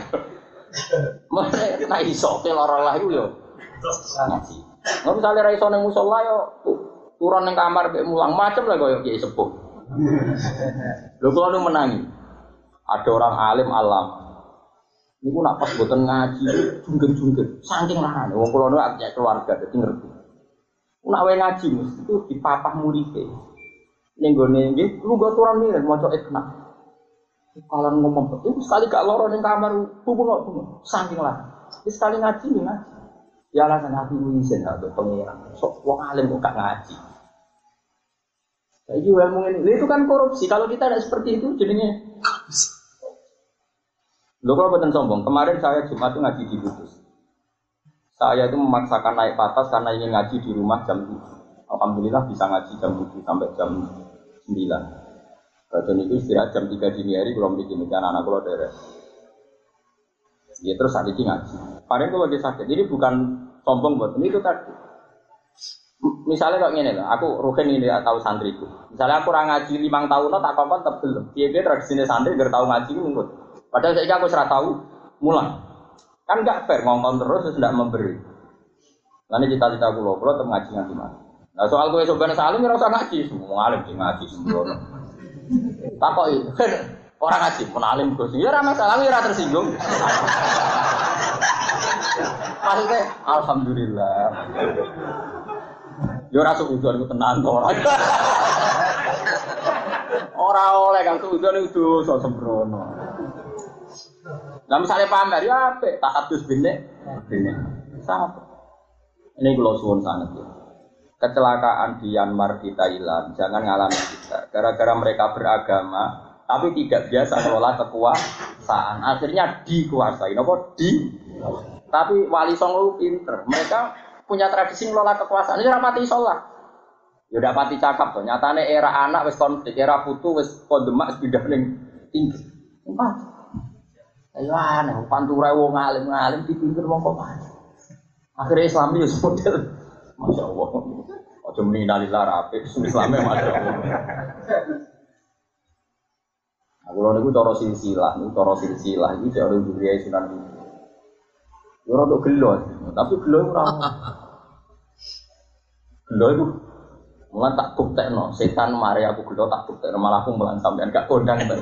Mana nah iso ke lara lah iku yo ngaji. Nggak misalnya ra iso ning musala yo turun ning kamar mbek mulang macem lah koyo kiai sepuh. Kula nu menangi. Ada orang alim alam. Niku nak pas boten ngaji, junggen-junggen, saking larane. Wong kula nu keluarga dadi ngerti. Nak wae ngaji mesti itu di papah muripe. Ning gone nggih, lu go turun nih maca ikna. Kalau ngomong, itu sekali gak loro ning kamar, bubu nggak bubu, saking lah. Ini sekali ngaji nih ngaji. Ya alasan hati izin atau pengiran. Sok wong alim kok gak ngaji. Jadi ilmu ini, itu kan korupsi. Kalau kita tidak seperti itu, jadinya. Lo kalau betul sombong, kemarin saya Jumat itu ngaji di Kudus. Saya itu memaksakan naik patas karena ingin ngaji di rumah jam 7. Alhamdulillah bisa ngaji jam 7 sampai jam 9. Dan itu istirahat jam 3 dini hari kalau bikin anak anak kalau dari Ya terus saat ini ngaji. Padahal itu lagi sakit. Jadi bukan sombong buat ini itu tadi. Misalnya kok gini lah, aku rugen ini tahu santriku. Misalnya aku orang ngaji lima tahun, tak apa tak belum. Dia dia tradisinya santri gak tahu ngaji nunggu. Padahal saya aku serah tahu, mulai. Kan gak fair ngomong terus terus tidak memberi. Nanti cita-cita aku loh, tetap ngaji ngaji mana. Nah soal gue sebenarnya salim, nggak usah ngaji, semua alim ngaji semua. Takoi, orang ngaji, penalim Gus. Ya ora masalah, ora tersinggung. Maksudnya, alhamdulillah. Yo ora suudon ku tenan to. Ora oleh kan suudon itu dosa sembrono. Nah misalnya pamer ya apik, tak hadus bine. Sama. Ini kalau suwun sangat ya kecelakaan di Myanmar di Thailand jangan ngalami kita. Gara-gara mereka beragama tapi tidak biasa mengelola kekuasaan. Akhirnya dikuasai nopo di. Tapi wali songo pinter. Mereka punya tradisi mengelola kekuasaan. Ini rapati sholat. Ya udah pati cakap tuh nyatanya era anak wis konflik era putu wis kondemak wis pindah tinggi empat ayo aneh pantura wong alim ngalim dipimpin wong kok akhirnya Islam itu model Masya Allah. Ojo muni nalillah rapi, Islamnya Masya Allah. Aku lalu niku cara silsilah, niku cara silsilah jek orang duriya sunan itu. Yo ora untuk gelo, tapi gelo ora. Gelo itu Mulan tak buktekno, setan mari aku gelo tak buktekno malah aku mulan sampean gak kondang ta.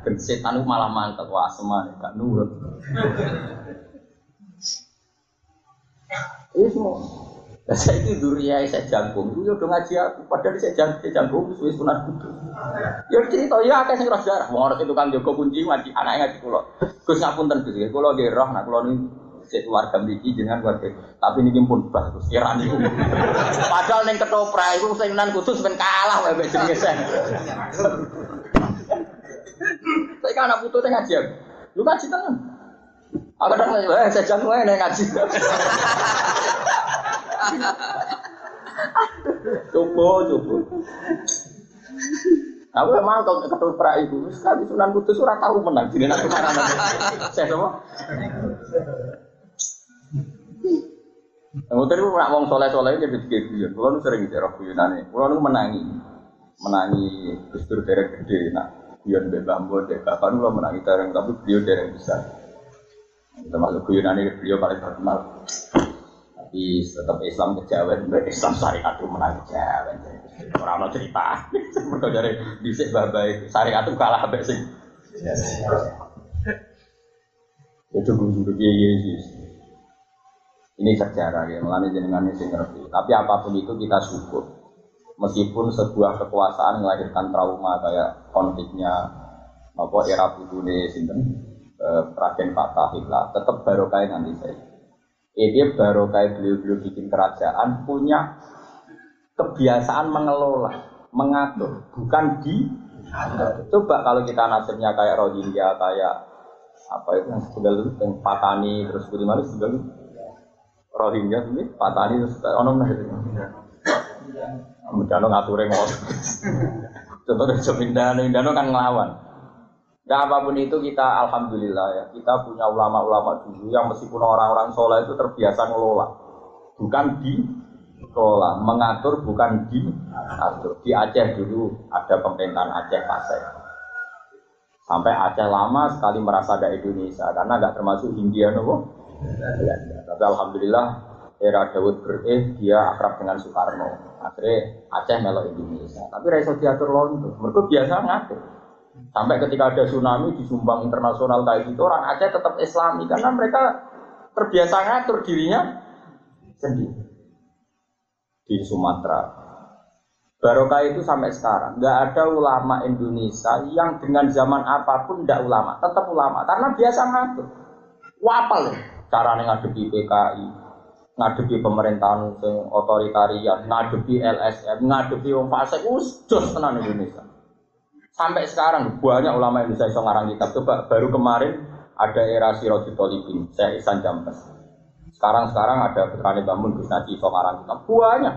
Ben setan malah mantep wah semane gak nurut. Ini semua itu duria saya jangkung, itu udah ngaji aku. Padahal saya jangkung, saya jangkung, suwe sunat kudu. Ya cerita ya akeh sing sejarah. Mau itu kan Joko kunci ngaji anaknya ngaji kulo. Gus ngapunten Gus, kulo nggih roh nak kulo niku cek warga mriki jenengan warga. Tapi niki pun bah Gus kira niku. Padahal ning ketoprak iku sing nan kudus ben kalah wae mek jenenge sen. Saya kan anak putu ngaji aku. Lu ngaji tenan. Aku kadang eh saya jangkung ae ngaji. Coba, coba. Aku emang kalau ketoprak itu, sekali Sunan Kudus ora tahu menang. Jadi nak ke mana Saya semua. Kemudian itu nak wong soleh soleh jadi tiga guyon. Kalau nu sering bicara guyonane, kalau nu menangi, menangi Gustur derek gede, nak guyon be bambu, be bapak nu menangi dereng, tapi beliau dereng besar. Termasuk guyonane beliau paling terkenal. Tapi tetap Islam kejawen, Islam syariat itu menang kejawen. Orang mau cerita, mereka dari bisik babai syariat itu kalah habis sih. Itu guru Yesus. Ini sejarah ya, melani jenengan ini ngerti. Tapi apa pun itu kita syukur. Meskipun sebuah kekuasaan melahirkan trauma kayak konfliknya apa era putune sinten eh, Raden Fatahillah tetap barokah nanti saya. Ya dia baru kayak beliau-beliau bikin kerajaan punya kebiasaan mengelola, mengatur, bukan di Coba kalau kita nasibnya kayak Rohingya, kayak apa itu yang sudah yang Patani terus sudah itu Rohingya ini Patani ono nah itu. Mudano ngature ngono. Contohnya Jomindano, Indano kan ngelawan. Nah apa pun itu kita alhamdulillah ya kita punya ulama-ulama dulu yang meskipun orang-orang soleh itu terbiasa ngelola, bukan di kelola, mengatur bukan di atur. Di Aceh dulu ada pemerintahan Aceh Pasai. Sampai Aceh lama sekali merasa ada Indonesia karena nggak termasuk Hindia nopo. Tapi alhamdulillah era Dawud bereh dia akrab dengan Soekarno. Akhirnya Aceh melo Indonesia. Tapi Raiso diatur londo. Mereka biasa ngatur. Sampai ketika ada tsunami di Sumbang internasional kayak gitu, orang Aceh tetap Islami karena mereka terbiasa ngatur dirinya sendiri. Di Sumatera, Barokah itu sampai sekarang nggak ada ulama Indonesia yang dengan zaman apa pun tidak ulama, tetap ulama karena biasa ngatur. Wapal ya cara ngadepi PKI, ngadepi pemerintahan sing otoritarian, ngadepi LSM, ngadepi wong fasik, us jos tenan Indonesia. Sampai sekarang banyak ulama Indonesia yang ngarang kitab. Coba baru kemarin ada era Sirojul Tolibin, saya Isan Jambes. Sekarang-sekarang ada Putrane Bangun Gus Naji iso ngarang kitab. Banyak.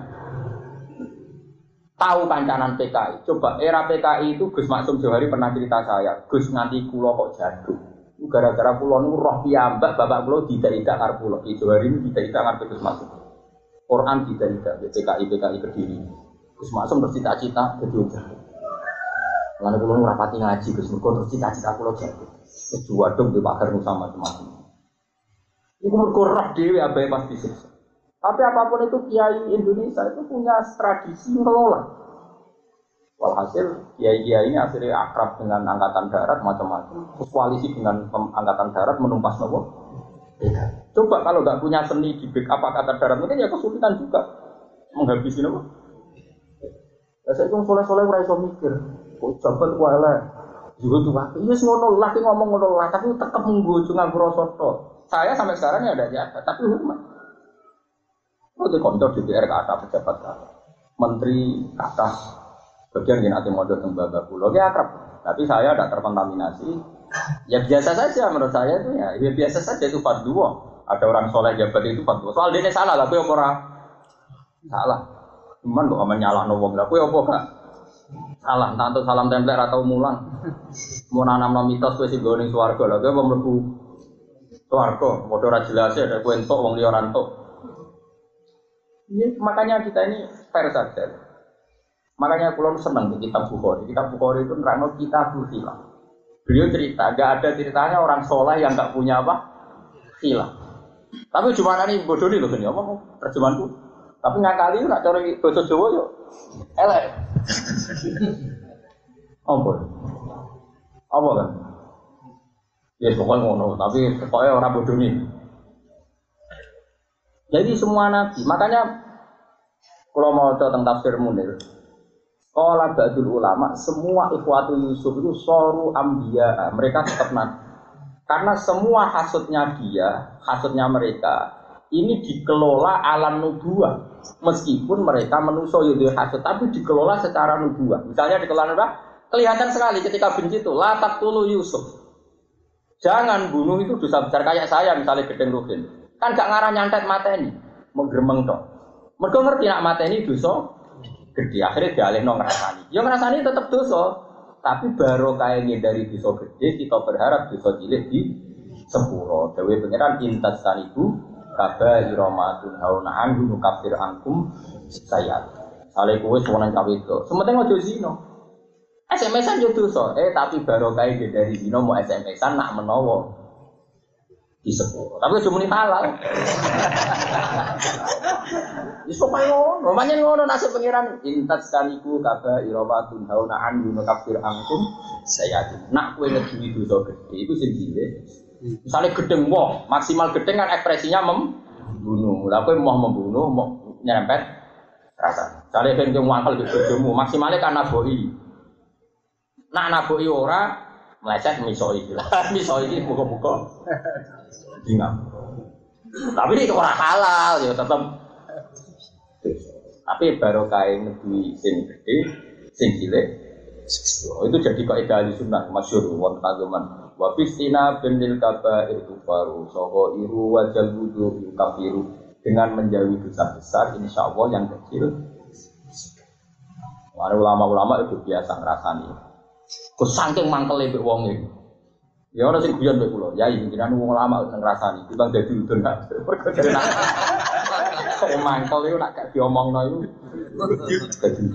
Tahu kancanan PKI. Coba era PKI itu Gus Maksum Johari pernah cerita saya, Gus nganti kulo kok jatuh. Gara-gara pulau nu roh piyambak bapak pulau tidak tidak ngar pulau. Di Johari ini tidak tidak ngar Gus Maksum. Quran tidak tidak PKI PKI kediri. Gus Maksum bercita-cita jadi ujah. Lalu kulo ngrapati ngaji Gus mergo terus cita-cita kulo jadi. Wis dong di pakar sama macam-macam. Iku mergo roh dhewe abae pas disiksa. Tapi apa pun itu kiai Indonesia itu punya tradisi ngelola. Walhasil kiai-kiai ini akhirnya akrab dengan angkatan darat macam-macam. Terus koalisi dengan angkatan darat menumpas nopo. Coba kalau nggak punya seni di backup angkatan darat mungkin ya kesulitan juga menghabisi nopo. Ya saya itu soleh-soleh ora iso mikir. Kok ku elek. Juga tuh waktu, iya ngono ngomong ngono lah, tapi tetap menggojo nganggo rasa Saya sampai sekarang ya ada jabat, tapi hormat. Oh, di kantor DPR kata pejabat kata, menteri kata, bagian yang nanti modal tembaga pulau, ya akrab. Tapi saya tidak terkontaminasi. Ya biasa saja menurut saya itu ya, ya biasa saja itu dua. Ada orang soleh jabat itu dua. Soal dia salah lah, gue orang salah. Cuman kok aman nyalah wong lah, gue apa gak? Salah, untuk salam tempel atau mulang. Mau nanam nom mitos gue sih gue suarga lah, gue mau melebu suarga. Mau ora jelas ya, ada gue entok wong rantok. Ini makanya kita ini fair saja. Makanya pulau seneng di kitab Bukhari. Kitab Bukhari itu nerangno kita khilaf. Beliau cerita, gak ada ceritanya orang soleh yang gak punya apa khilaf. Tapi cuma ini bodoh nih loh ini apa terjemahanku. Tapi ngakali nak cari bahasa Jawa yuk elek. Apa? Apa kan? Ya pokoknya ngono, tapi pokoknya orang bodoh nih. Jadi semua nabi, makanya kalau mau tentang tafsir Munir, kalau badul ulama, semua ikhwatu Yusuf itu soru ambia, mereka tetap nabi. Karena semua hasutnya dia, hasutnya mereka, ini dikelola alam nubuah. Meskipun mereka menuso yudhil hasut, tapi dikelola secara nubuah. Misalnya dikelola nubuah, kelihatan sekali ketika benci itu, latak tulu Yusuf. Jangan bunuh itu dosa besar kayak saya misalnya gedeng ruhin. Kan gak ngarah nyantet mata ini, menggeremeng dong. Mereka ngerti nak mata ini dosa gede. Akhirnya dialih no ngerasani. Ya ngerasani tetap dosa, tapi baru kayaknya dari dosa gede kita berharap dosa cilik di sepuro. Dewi pangeran intas tanibu kaba iromatun hauna anhu nukafir angkum sayat. Sale kowe suwanan cawe itu. Sementing aja zino. SMS-an yo dosa. Eh tapi baru kae dari zino mau SMS-an nak menowo di sepuluh. Tapi cuma ini halal. Di supaya ngono, namanya ngono nasib pangeran. Intat sekaliku kaba iromatun hauna anhu nukafir angkum sayat. Nak kowe ngedui dosa gede itu sing Misalnya gedeng wong, maksimal gedeng kan ekspresinya membunuh. Lah kowe mau membunuh, mau nyerempet rasa. Misalnya ben kowe mangkel di bojomu, maksimalnya kan naboi. Nak naboi ora meleset misoi misoi ini buka-buka. Ingat. Tapi ini orang halal ya tetap. Tapi baru kain lebih sing gede, sing cilik. Oh, itu jadi kaidah di sunnah masyur wonten ageman. Wa fistina benil kaba itu baru Soho iru wajal wudu kafiru Dengan menjauhi dosa besar Insya Allah yang kecil Ada ulama-ulama itu biasa ngerasani Kus saking mangkel ibu wong ini Ya orang sing guyon mbek ya jenengan wong lama ngrasani, timbang dadi udun nak. Kok mangkel iku nak iku dadi udun.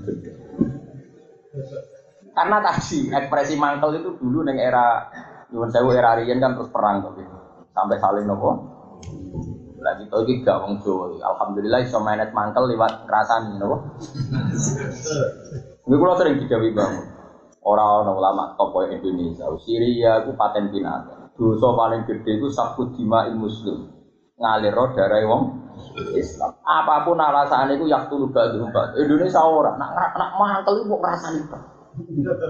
Karena tadi ekspresi mangkel itu dulu neng era Nyuwun sewu era riyen kan terus perang tuh gitu. Sampai saling nopo. Lagi tau gak wong Jawa. Alhamdulillah iso manet mangkel lewat ngrasani nopo. Ini kula sering digawe bangun. Orang orang ulama top Indonesia, Syria itu paten binatang. Dosa paling gede itu sabut dima muslim, ngalir darah wong Islam. Apa pun alasan itu yak tulu badu Indonesia orang nak nak mangkel kok ngrasani Pak.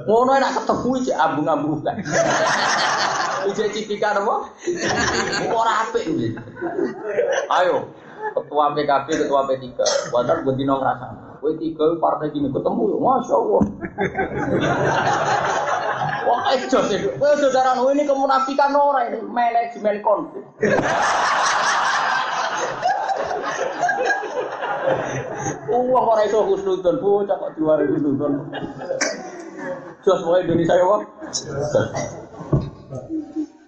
Ngono nak ketemu iki abung-abung kan. Ijek citikan apa? Ora apik. Ayo, ketua PKB, ketua P3. Wadah gue dino ngerasa. Gue tiga partai gini ketemu, masya Allah. Wah, ejos itu. Wah, saudara ini kemunafikan orang ini manajemen konflik. Uang orang itu husnudon, bocah kok diwari husnudon. Jos mau Indonesia ya, Pak.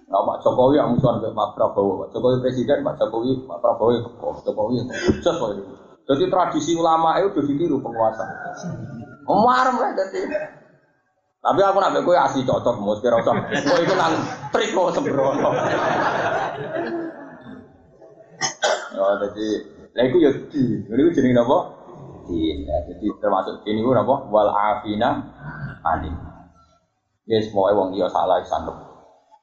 Nah, Pak Jokowi yang musuhan ke Pak Prabowo, Pak Jokowi presiden, Pak Jokowi, Pak Prabowo ya kok, Jokowi jos mau Jadi tradisi ulama itu udah ditiru penguasa. Marem lah jadi. Tapi aku nak kowe asli cocok mus kira usah. Kowe iku nang trik kok sembrono. Oh, jadi lha iku ya di. Niku jenenge napa? Di. Ya, jadi termasuk ini ku napa? Wal afina alim. Yes, mau wong dia salah sanep.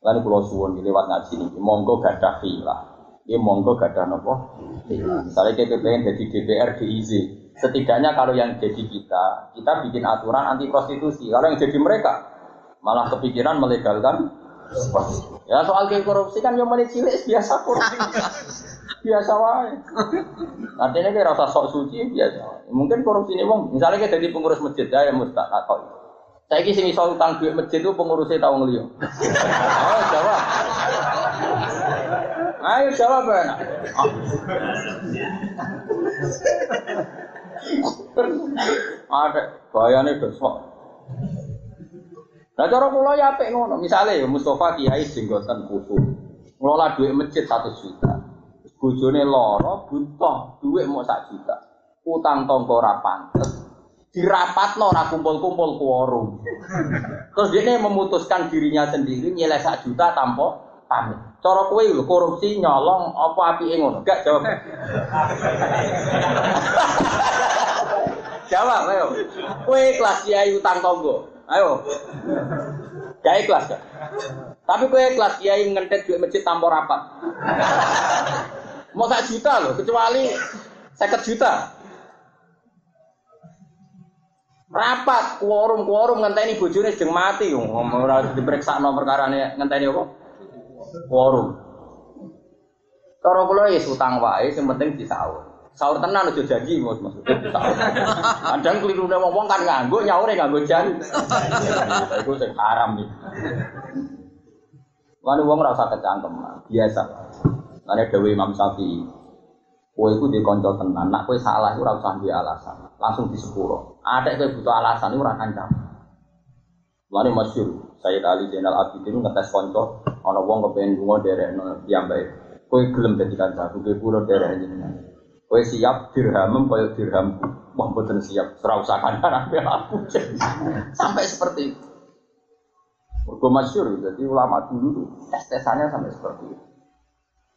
Lalu kalau suwon lewat ngaji ini, monggo gadah filah. Ya monggo gadah nopo. Misalnya kita pengen jadi DPR DIZ, setidaknya kalau yang jadi kita, kita bikin aturan anti prostitusi. Kalau yang jadi mereka, malah kepikiran melegalkan Ya soal korupsi kan yang menit cilik biasa korupsi. biasa wae. Artinya kayak rasa sok suci biasa. Mungkin korupsi ini wong, misalnya kita jadi pengurus masjid ya yang mustahak saya kisi sing iso utang duit masjid itu pengurusnya tahu ngeliyo. Oh, jawab. Ayo jawab ya. Ada bayane besok. Nah cara kula ya apik ngono. Ya Mustofa Kiai jenggoten kutu. Ngelola duit masjid satu juta. Bojone lara butuh duit mau sak juta. Utang tonggo ora pantes dirapatno ora kumpul-kumpul quorum. Terus dia memutuskan dirinya sendiri nilai sak juta tanpa pamit. Cara kowe lho korupsi nyolong apa apike ngono? Enggak jawab. jawab ayo. Kowe kelas kiai utang tonggo. Ayo. Gak ikhlas gak? Tapi kowe kelas kiai ngentet duit masjid tanpa rapat. Mau sak juta loh, kecuali 50 juta. Rapat quorum quorum ngenteni bojone sedang mati ora diperiksa nomor perkarane ngenteni apa? Quorum. Cara kula utang wae sing penting disaur. Sahur tenan aja janji maksudnya disaur. Kadang klirune wong kan nganggo nyaure nganggo jan. Iku sing haram iki. Lan wong ora usah kecangkem, biasa. Lan dewe Imam Syafi'i Kowe iku di kanca tenan, nak kowe salah iku ora duwe alasan, langsung di sepuro. Ada kowe butuh alasan iku ora kancam. Lane masyhur, saya Ali Zainal Abidin ngetes kanca ana wong kepengin lunga derekno piyambake. Kowe gelem dadi kancaku, kowe pura derek jenengan. Kowe siap dirhamem kaya dirham. Wah mboten siap, ora usah kancan aku. Sampai seperti itu. Mergo masyhur, jadi ulama dulu tes-tesannya sampai seperti itu.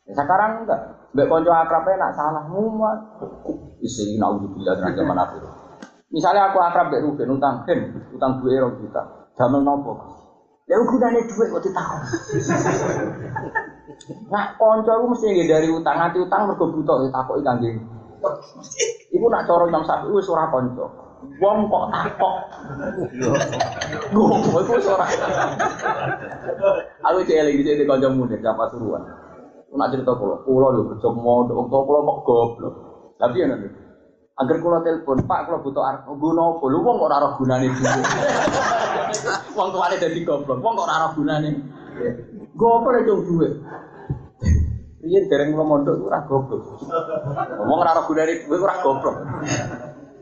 Ya, sekarang enggak. Mbak konco akrabnya nak salah muat. Isi naudzubillah dengan zaman akhir. Misalnya aku akrab mbak Ruben utang gen, utang dua euro kita. Damel nopo. Ya gunane duit kok ditahu. Nah, konco aku mesti dari utang, nanti utang mergo butuh ditakoki kangge. Iku nak cara Imam Syafi'i wis ora konco. Wong kok takok. Gue iku wis ora. Aku cek lagi di kancamu nek apa suruhan. Nak cerita kulo, kulo lho kerja mondok, wong tua mau goblok. Tapi ya nanti. Agar kulo telepon, Pak kulo butuh arep guna apa? Lu wong kok ora ora gunane dulu. Wong tuane dadi goblok, wong kok ora ora gunane. Gue apa nek duwe? Iya dereng kulo mondok ora goblok. Wong ora ora gunane duwe ora goblok.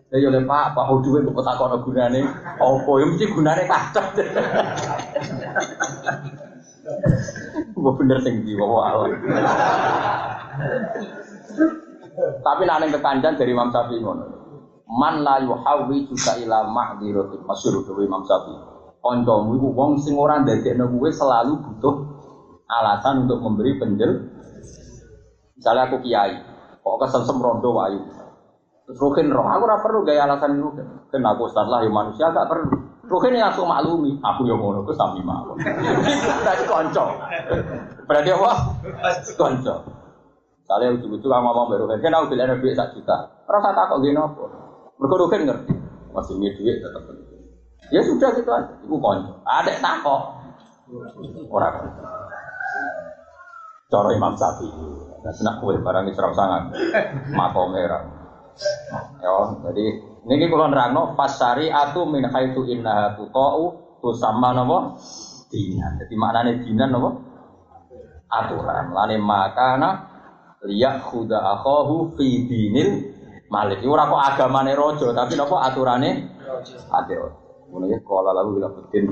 Ya yo Pak, Pak duwe kok takon gunane apa? Ya mesti gunane kacau. Gue bener sing di bawah Tapi nanti kekancan dari Imam Syafi'i ngono. Man la yuhawi juga ila ma'diratin masyhur dari Imam Syafi'i. Kancamu iku wong sing ora ndadekno kowe selalu butuh alasan untuk memberi penjel. Misalnya aku kiai, kok kesel rondo wayu. Terus rukin roh, aku ora perlu gaya alasan itu. Kan aku ustaz lah ya manusia gak perlu. Rukin langsung maklumi, aku yang ngono, aku sami mau. Berarti konco. Berarti apa? Konco. Kalian ujung-ujung kamu ngomong baru kan, aku bilang duit satu juta. Rasa takut gini apa? Mereka ngerti, masih ini duit tetap penting. Ya sudah gitu aja, ibu konco. Ada takut. Orang Coro Imam. Nah, senak kue barang Isra sangat makom merah. Ya, jadi ini kalau nerangno pasari atu min tutau tu sama nopo dinan. Jadi maknanya dinan nopo aturan. Lani makana liyak khuda akhahu fi dinil malik. Ora kok agamane raja, tapi nopo aturane ade. Ngono ya kala lalu bila betin.